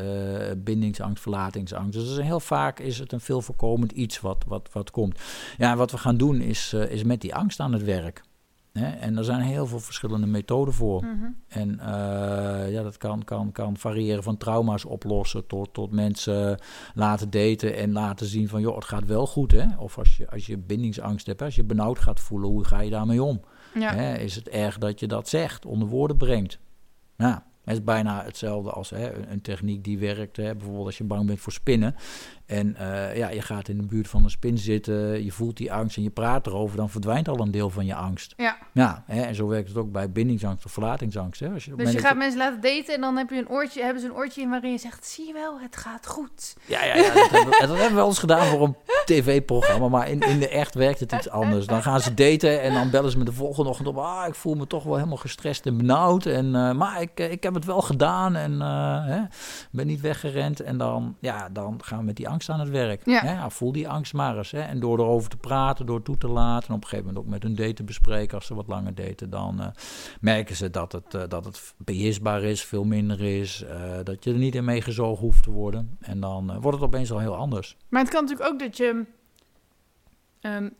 bindingsangst, verlatingsangst. Dus heel vaak is het een veel voorkomend iets wat, wat, wat komt. Ja, wat we gaan doen is, uh, is met die angst aan het werk. Hè? En er zijn heel veel verschillende methoden voor. Mm -hmm. En uh, ja, dat kan, kan, kan variëren van trauma's oplossen tot, tot mensen laten daten en laten zien van joh, het gaat wel goed. Hè? Of als je, als je bindingsangst hebt, als je benauwd gaat voelen, hoe ga je daarmee om? Ja. Hè? Is het erg dat je dat zegt, onder woorden brengt? Nou, het is bijna hetzelfde als hè, een, een techniek die werkt. Hè? Bijvoorbeeld als je bang bent voor spinnen. En uh, ja, je gaat in de buurt van een spin zitten, je voelt die angst en je praat erover, dan verdwijnt al een deel van je angst. Ja. Ja, hè, en zo werkt het ook bij bindingsangst of verlatingsangst. Hè? Als je, dus je gaat mensen laten daten en dan heb je een oortje, hebben ze een oortje in waarin je zegt, zie je wel, het gaat goed. Ja, ja, ja dat, hebben, dat hebben we wel eens gedaan voor een tv-programma, maar in, in de echt werkt het iets anders. Dan gaan ze daten en dan bellen ze me de volgende ochtend op, ah, ik voel me toch wel helemaal gestrest en benauwd, en, uh, maar ik, ik heb het wel gedaan en uh, hè, ben niet weggerend. En dan, ja, dan gaan we met die angst aan het werk. Ja. Hè? Voel die angst maar eens. Hè? En door erover te praten, door toe te laten... en op een gegeven moment ook met hun date te bespreken... als ze wat langer daten, dan uh, merken ze dat het, uh, dat het beheersbaar is... veel minder is, uh, dat je er niet in meegezogen hoeft te worden. En dan wordt het opeens al heel anders. Maar het kan natuurlijk ook dat je... Um,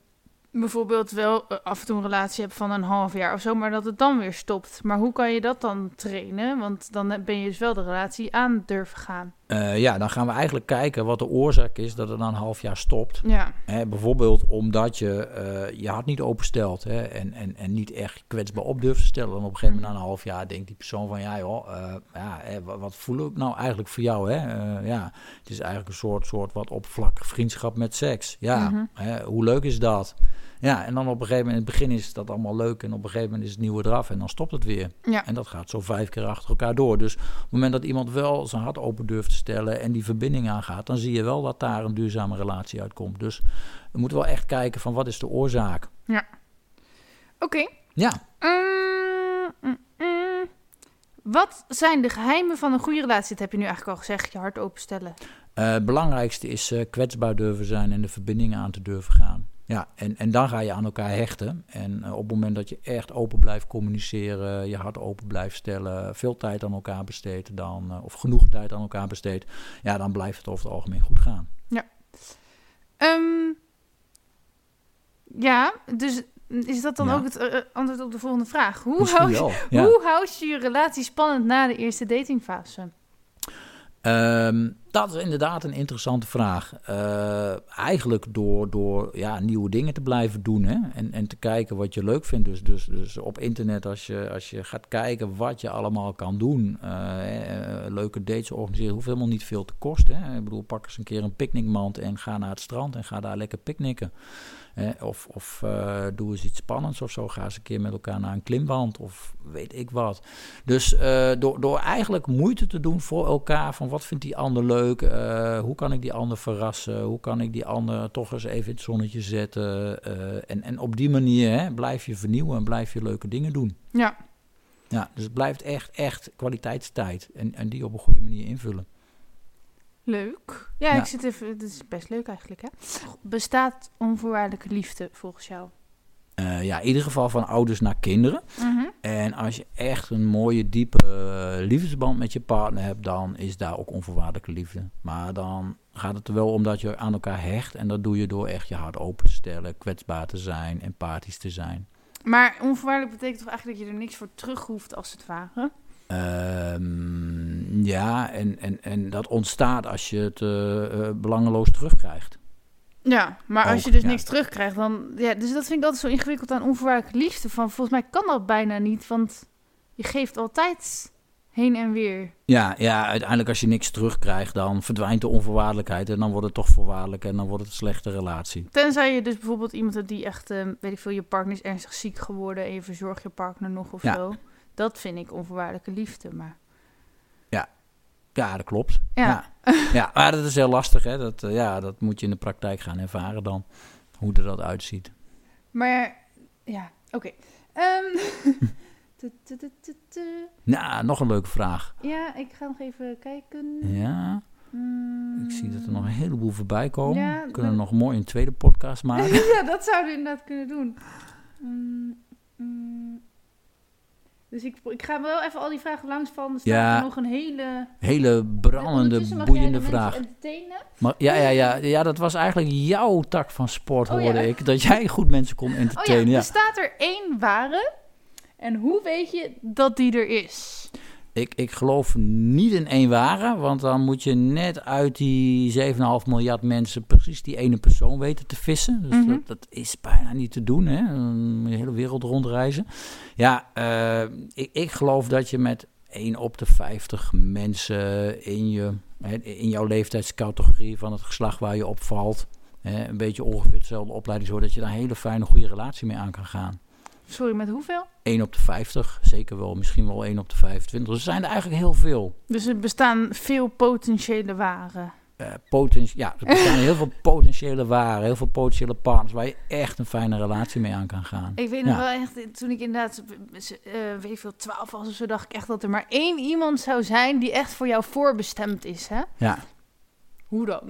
bijvoorbeeld wel af en toe een relatie hebt van een half jaar of zo, maar dat het dan weer stopt. Maar hoe kan je dat dan trainen? Want dan ben je dus wel de relatie aan durven gaan. Uh, ja, dan gaan we eigenlijk kijken wat de oorzaak is dat het na een half jaar stopt. Ja. Hè, bijvoorbeeld omdat je uh, je hart niet openstelt hè, en, en, en niet echt kwetsbaar op durft te stellen. Dan op een gegeven moment na een half jaar denkt die persoon van ja joh, uh, ja, hè, wat, wat voel ik nou eigenlijk voor jou? Hè? ja, het is eigenlijk een soort, soort wat oppervlakkig vriendschap met seks. Ja, Mhm. hè, hoe leuk is dat? Ja, en dan op een gegeven moment, in het begin is dat allemaal leuk en op een gegeven moment is het nieuwe eraf en dan stopt het weer. Ja. En dat gaat zo vijf keer achter elkaar door. Dus op het moment dat iemand wel zijn hart open durft te stellen en die verbinding aangaat, dan zie je wel dat daar een duurzame relatie uitkomt. Dus we moeten wel echt kijken van wat is de oorzaak. Ja. Oké. Okay. Ja. Mm, mm, mm. Wat zijn de geheimen van een goede relatie? Dat heb je nu eigenlijk al gezegd, je hart openstellen. Uh, het belangrijkste is uh, kwetsbaar durven zijn en de verbinding aan te durven gaan. Ja, en, en dan ga je aan elkaar hechten. En uh, op het moment dat je echt open blijft communiceren, je hart open blijft stellen, veel tijd aan elkaar besteedt, dan, uh, of genoeg tijd aan elkaar besteedt, ja, dan blijft het over het algemeen goed gaan. Ja. Um, ja, dus is dat dan Ja. ook het uh, antwoord op de volgende vraag? Hoe houd, ja. hoe houd je je relatie spannend na de eerste datingfase? Ehm, dat is inderdaad een interessante vraag. Uh, eigenlijk door, door ja, nieuwe dingen te blijven doen hè? En, en te kijken wat je leuk vindt. Dus, dus, dus op internet, als je, als je gaat kijken wat je allemaal kan doen. Uh, uh, leuke dates organiseren, hoeft helemaal niet veel te kosten. Hè? Ik bedoel, pak eens een keer een picknickmand en ga naar het strand en ga daar lekker picknicken. Hè? Of, of uh, doe eens iets spannends of zo. Ga eens een keer met elkaar naar een klimwand of weet ik wat. Dus uh, door, door eigenlijk moeite te doen voor elkaar van wat vindt die ander leuk, uh, hoe kan ik die ander verrassen, hoe kan ik die ander toch eens even in het zonnetje zetten. En, en op die manier hè, blijf je vernieuwen en blijf je leuke dingen doen. Ja. Ja, dus het blijft echt, echt kwaliteitstijd en, en die op een goede manier invullen. Leuk. Ja, Ja. ik zit even. Het is best leuk eigenlijk, hè? Bestaat onvoorwaardelijke liefde volgens jou? Eh, ja, in ieder geval van ouders naar kinderen. Mhm. En als je echt een mooie, diepe eh, liefdesband met je partner hebt, dan is daar ook onvoorwaardelijke liefde. Maar dan gaat het er wel om dat je aan elkaar hecht. En dat doe je door echt je hart open te stellen, kwetsbaar te zijn, empathisch te zijn. Maar onvoorwaardelijk betekent toch eigenlijk dat je er niks voor terug hoeft, als het ware? Ehm, ja, en, en, en dat ontstaat als je het eh, eh, belangeloos terugkrijgt. Ja, maar als Ook, je dus ja. niks terugkrijgt, dan... Ja, dus dat vind ik altijd zo ingewikkeld aan onvoorwaardelijke liefde. Van, volgens mij kan dat bijna niet, want je geeft altijd heen en weer. Ja, ja, uiteindelijk als je niks terugkrijgt, dan verdwijnt de onvoorwaardelijkheid. En dan wordt het toch voorwaardelijk en dan wordt het een slechte relatie. Tenzij je dus bijvoorbeeld iemand hebt die echt, eh, weet ik veel, je partner is ernstig ziek geworden en je verzorgt je partner nog of Ja. zo. Dat vind ik onvoorwaardelijke liefde, maar... Ja, dat klopt. Ja. Ja, ja maar dat is heel lastig. Hè? Dat, eh, ja, dat moet je in de praktijk gaan ervaren dan, hoe er dat uitziet. Maar, ja, oké. Ehm, tu- tu. Nou, nog een leuke vraag. Ja, ik ga nog even kijken. Ja, Mm. ik zie dat er nog een heleboel voorbij komen. Ja, We kunnen dat- nog mooi een tweede podcast maken. ja, dat zouden we inderdaad kunnen doen. Mm, mm. Dus ik, ik ga wel even al die vragen langsvallen. Er staat Ja. er nog een hele... Hele brandende, boeiende vraag. Maar, ja, ja, ja, ja, dat was eigenlijk jouw tak van sport, Oh, hoorde ja. ik. Dat jij goed mensen kon Oh ja, entertainen. ja. er staat er één ware. En hoe weet je dat die er is? Ik, ik geloof niet in één ware, want dan moet je net uit die 7,5 miljard mensen precies die ene persoon weten te vissen. Dus Mhm. dat, dat is bijna niet te doen, hè? Dan moet je de hele wereld rondreizen. Ja, eh, ik, ik geloof dat je met 1 op de 50 mensen in, je, in jouw leeftijdscategorie van het geslacht waar je opvalt, een beetje ongeveer hetzelfde opleiding, zodat je daar een hele fijne, goede relatie mee aan kan gaan. Sorry, met hoeveel? 1 op de 50, zeker wel, misschien wel 1 op de 25. Dus er zijn er eigenlijk heel veel. Dus er bestaan veel potentiële waren. poten- ja, er bestaan heel veel potentiële waren, heel veel potentiële partners waar je echt een fijne relatie mee aan kan gaan. Ik weet nog Ja. wel echt, toen ik inderdaad, eh weet ik veel, 12 was of zo, dacht ik echt dat er maar één iemand zou zijn die echt voor jou voorbestemd is, hè? Ja, Hoe dan?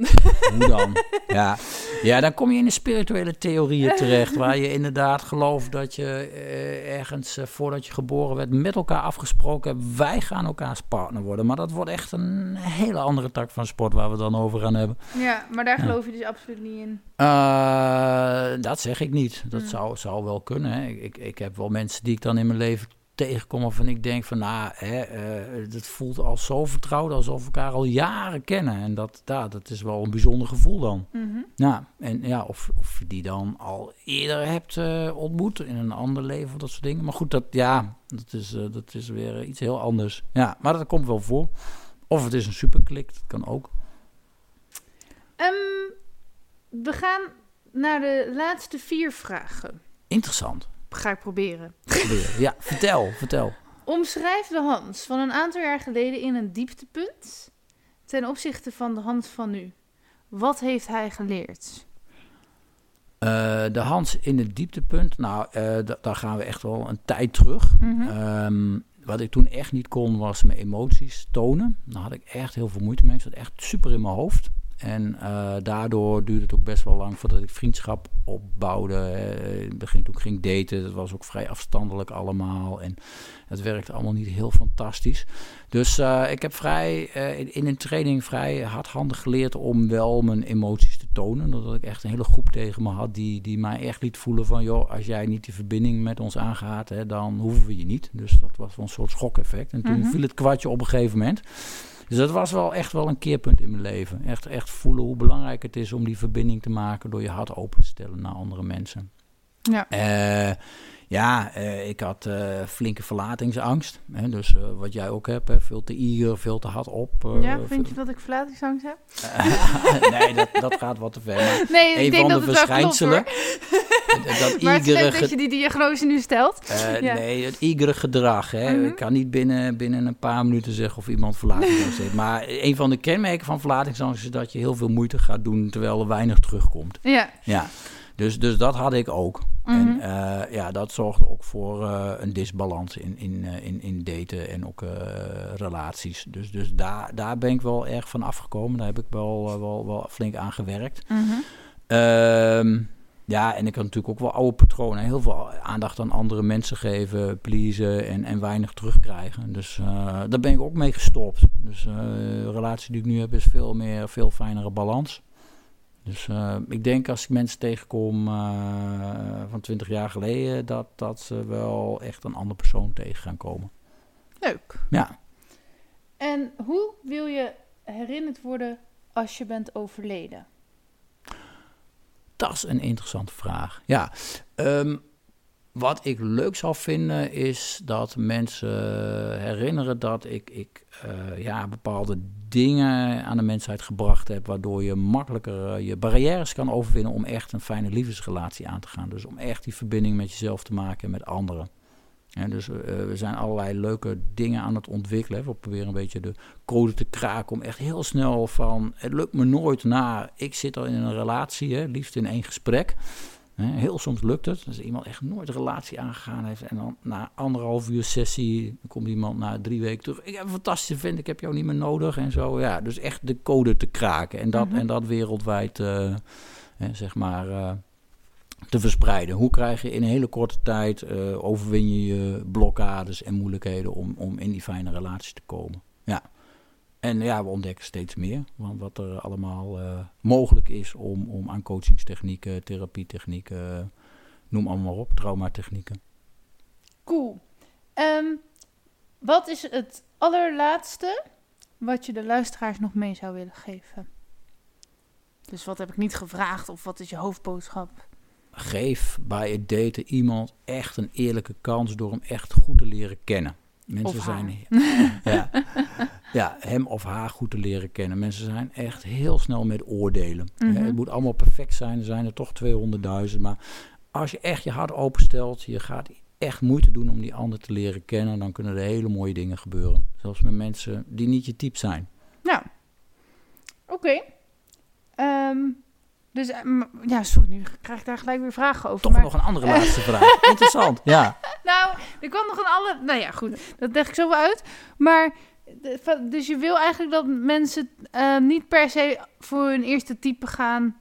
hoe dan? Ja. ja, dan kom je in de spirituele theorieën terecht, waar je inderdaad gelooft dat je eh, ergens eh, voordat je geboren werd met elkaar afgesproken hebt, wij gaan elkaars partner worden. Maar dat wordt echt een hele andere tak van sport waar we het dan over gaan hebben. Ja, maar daar Ja. geloof je dus absoluut niet in. Eh, dat zeg ik niet. Dat Hmm. zou, zou wel kunnen. Hè. Ik, ik, ik heb wel mensen die ik dan in mijn leven tegenkom waarvan ik denk van, nou, hè, eh, dat voelt al zo vertrouwd alsof we elkaar al jaren kennen. En dat, ja, dat is wel een bijzonder gevoel dan. Ja, en ja, of, of je die dan al eerder hebt eh, ontmoet in een ander leven of dat soort dingen. Maar goed, dat, ja, dat is, eh, dat is weer iets heel anders. Ja, maar dat komt wel voor. Of het is een superklik, dat kan ook. Ehm, we gaan naar de laatste vier vragen. Interessant. Ga ik proberen. Proberen. Ja, vertel, vertel. Omschrijf de Hans van een aantal jaar geleden in een dieptepunt ten opzichte van de Hans van nu. Wat heeft hij geleerd? Eh, de Hans in het dieptepunt, nou, eh, da- daar gaan we echt wel een tijd terug. Mhm. Ehm, wat ik toen echt niet kon, was mijn emoties tonen. Daar had ik echt heel veel moeite mee. Ik zat echt super in mijn hoofd. En eh, daardoor duurde het ook best wel lang voordat ik vriendschap opbouwde. Eh, in het begin toen ik ging daten, dat was ook vrij afstandelijk allemaal. En het werkte allemaal niet heel fantastisch. Dus eh, ik heb vrij in, in een training vrij hardhandig geleerd om wel mijn emoties te tonen. Doordat ik echt een hele groep tegen me had die, die mij echt liet voelen van... joh, als jij niet die verbinding met ons aangaat, hè, dan hoeven we je niet. Dus dat was wel een soort schokeffect. En toen Mhm. viel het kwartje op een gegeven moment. Dus dat was wel echt wel een keerpunt in mijn leven. Echt, echt voelen hoe belangrijk het is om die verbinding te maken... door je hart open te stellen naar andere mensen. Ja. Eh, ja, eh, ik had eh, flinke verlatingsangst. Hè, dus eh, wat jij ook hebt, hè, veel te eager, veel te hard op. ja, veel- vind je dat ik verlatingsangst heb? nee, dat, dat gaat wat te ver. Maar Nee, een ik denk van dat de het klopt verschijnselen... hoor. dat Maar het is dat je die diagnose nu stelt. Ja. Nee, het eagere gedrag. Hè. Mhm. Ik kan niet binnen, binnen een paar minuten zeggen of iemand verlatingsangst heeft. Maar een van de kenmerken van verlatingsangst is dat je heel veel moeite gaat doen terwijl er weinig terugkomt. Ja. Ja, dus, dus dat had ik ook. Mhm. En eh, ja, dat zorgde ook voor eh, een disbalans in, in, eh, in, in daten en ook relaties. Dus, dus daar, daar ben ik wel erg van afgekomen. Daar heb ik wel, wel, wel flink aan gewerkt. Mhm. Ehm, Ja, en ik had natuurlijk ook wel oude patronen. Heel veel aandacht aan andere mensen geven, pleasen en, en weinig terugkrijgen. Dus daar ben ik ook mee gestopt. Dus de relatie die ik nu heb is veel meer, veel fijnere balans. Dus uh, ik denk als ik mensen tegenkom van 20 jaar geleden, dat, dat ze wel echt een andere persoon tegen gaan komen. Leuk. Ja. En hoe wil je herinnerd worden als je bent overleden? Dat is een interessante vraag. Ja, um, wat ik leuk zou vinden is dat mensen herinneren dat ik, ik uh, ja, bepaalde dingen aan de mensheid gebracht heb, waardoor je makkelijker uh, je barrières kan overwinnen om echt een fijne liefdesrelatie aan te gaan. Dus om echt die verbinding met jezelf te maken en met anderen. Ja, dus uh, we zijn allerlei leuke dingen aan het ontwikkelen. We proberen een beetje de code te kraken om echt heel snel van... het lukt me nooit naar, ik zit al in een relatie, hè, liefst in één gesprek. Heel soms lukt het. Dus iemand echt nooit een relatie aangegaan heeft. En dan na anderhalf uur sessie komt iemand na drie weken terug. Ik heb een fantastische vent, ik heb jou niet meer nodig en zo. Ja, dus echt de code te kraken. En dat, mm -hmm. en dat wereldwijd, uh, zeg maar, uh, te verspreiden. Hoe krijg je in een hele korte tijd, uh, overwin je je blokkades en moeilijkheden om, om in die fijne relatie te komen. Ja. En ja, we ontdekken steeds meer want wat er allemaal uh, mogelijk is om, om aan coachingstechnieken, therapietechnieken, noem allemaal op, traumatechnieken. Cool. Um, wat is het allerlaatste wat je de luisteraars nog mee zou willen geven? Dus wat heb ik niet gevraagd of wat is je hoofdboodschap? Geef bij het daten iemand echt een eerlijke kans door hem echt goed te leren kennen. Mensen zijn ja, ja, hem of haar goed te leren kennen. Mensen zijn echt heel snel met oordelen. Mm -hmm. Het moet allemaal perfect zijn. Er zijn er toch 200.000. Maar als je echt je hart openstelt, je gaat echt moeite doen om die ander te leren kennen, dan kunnen er hele mooie dingen gebeuren. Zelfs met mensen die niet je type zijn. Ja, oké. Okay. Um, dus ja, sorry, nu krijg ik daar gelijk weer vragen over. Toch maar... nog een andere laatste vraag. Interessant, ja. Nou, er kwam nog een andere... Nou ja, goed, dat leg ik zo wel uit. Maar, dus je wil eigenlijk dat mensen uh, niet per se voor hun eerste type gaan,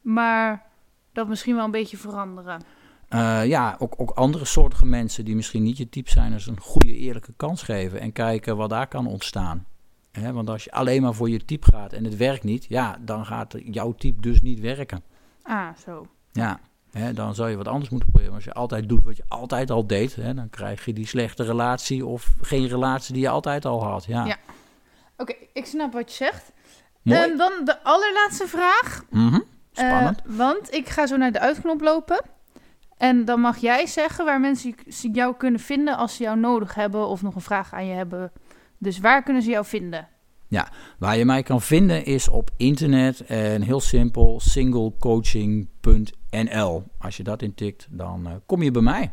maar dat misschien wel een beetje veranderen. Uh, ja, ook, ook andere soorten mensen die misschien niet je type zijn, dus een goede eerlijke kans geven en kijken wat daar kan ontstaan. He, want als je alleen maar voor je type gaat en het werkt niet, ja, dan gaat jouw type dus niet werken. Ah, zo. Ja, he, dan zou je wat anders moeten proberen. Als je altijd doet wat je altijd al deed, he, dan krijg je die slechte relatie of geen relatie die je altijd al had. Ja. ja. Oké, okay, ik snap wat je zegt. Mooi. Um, dan de allerlaatste vraag. Mm -hmm. Spannend. Uh, want ik ga zo naar de uitknop lopen. En dan mag jij zeggen waar mensen jou kunnen vinden als ze jou nodig hebben of nog een vraag aan je hebben dus waar kunnen ze jou vinden? Ja, waar je mij kan vinden is op internet en heel simpel singlecoaching.nl. Als je dat intikt, dan uh, kom je bij mij.